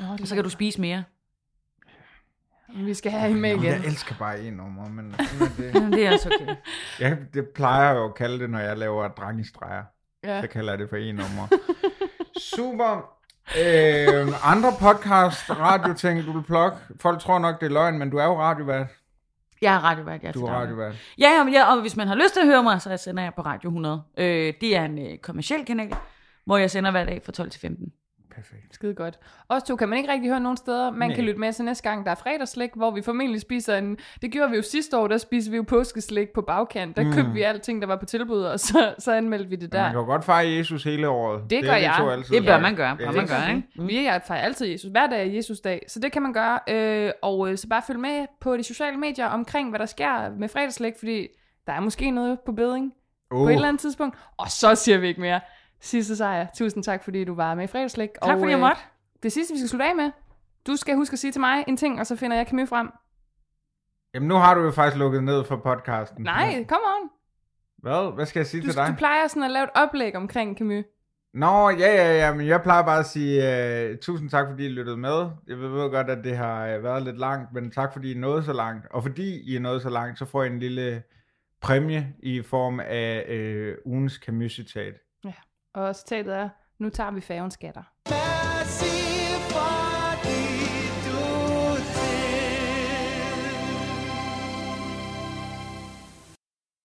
Nå, Og så kan du spise mere. Vi skal have hende med Jamen, igen. Jeg elsker bare en nummer, men sådan er det. Jamen, det er også okay. Jeg, det plejer jeg jo at kalde det, når jeg laver drengestreger. Ja. Så kalder jeg det for en nummer. Super. Øh, andre podcast, radioting, du vil plukke. Folk tror nok, det er løgn, men du er jo radiovært. Jeg er radiovært, jeg er Du til er daglig. radiovært. Ja, ja, men ja, og hvis man har lyst til at høre mig, så sender jeg på Radio 100. Øh, det er en øh, kommersiel kanal, hvor jeg sender hver dag fra 12 til 15. Perfekt. Skide godt. Os to kan man ikke rigtig høre nogen steder. Man Nej. kan lytte med til næste gang, der er fredagslæg, hvor vi formentlig spiser en... Det gjorde vi jo sidste år, der spiste vi jo påskeslæg på bagkant. Der Mm. købte vi alting, der var på tilbud, og så, så anmeldte vi det Man der. kan jo godt fejre Jesus hele året. Det gør er vi jeg. to altid Det bør man gøre, bør Ja, man det gøre, gør ikke? Mm. Vi er fejrer altid Jesus. Hver dag er Jesus dag, så det kan man gøre. Øh, og øh, så bare følg med på de sociale medier omkring, hvad der sker med fredagslæg, fordi der er måske noget på beding Uh, på et eller andet tidspunkt. Og så siger vi ikke mere. Sidste sejr. Tusind tak, fordi du var med i fredagslæg. Tak og, fordi jeg øh, måtte. Det sidste, vi skal slutte af med. Du skal huske at sige til mig en ting, og så finder jeg Camille frem. Jamen, nu har du jo faktisk lukket ned for podcasten. Nej, come on. Hvad? Hvad skal jeg sige Du, til dig? du plejer sådan at lave et oplæg omkring Camus. Nå, ja, ja, ja, men jeg plejer bare at sige uh, tusind tak, fordi I lyttede med. Jeg ved godt, at det har uh, været lidt langt, men tak, fordi I nåede så langt. Og fordi I er nået så langt, så får I en lille præmie i form af uh, ugens Camus-citat. Og citatet er, nu tager vi færgen skatter.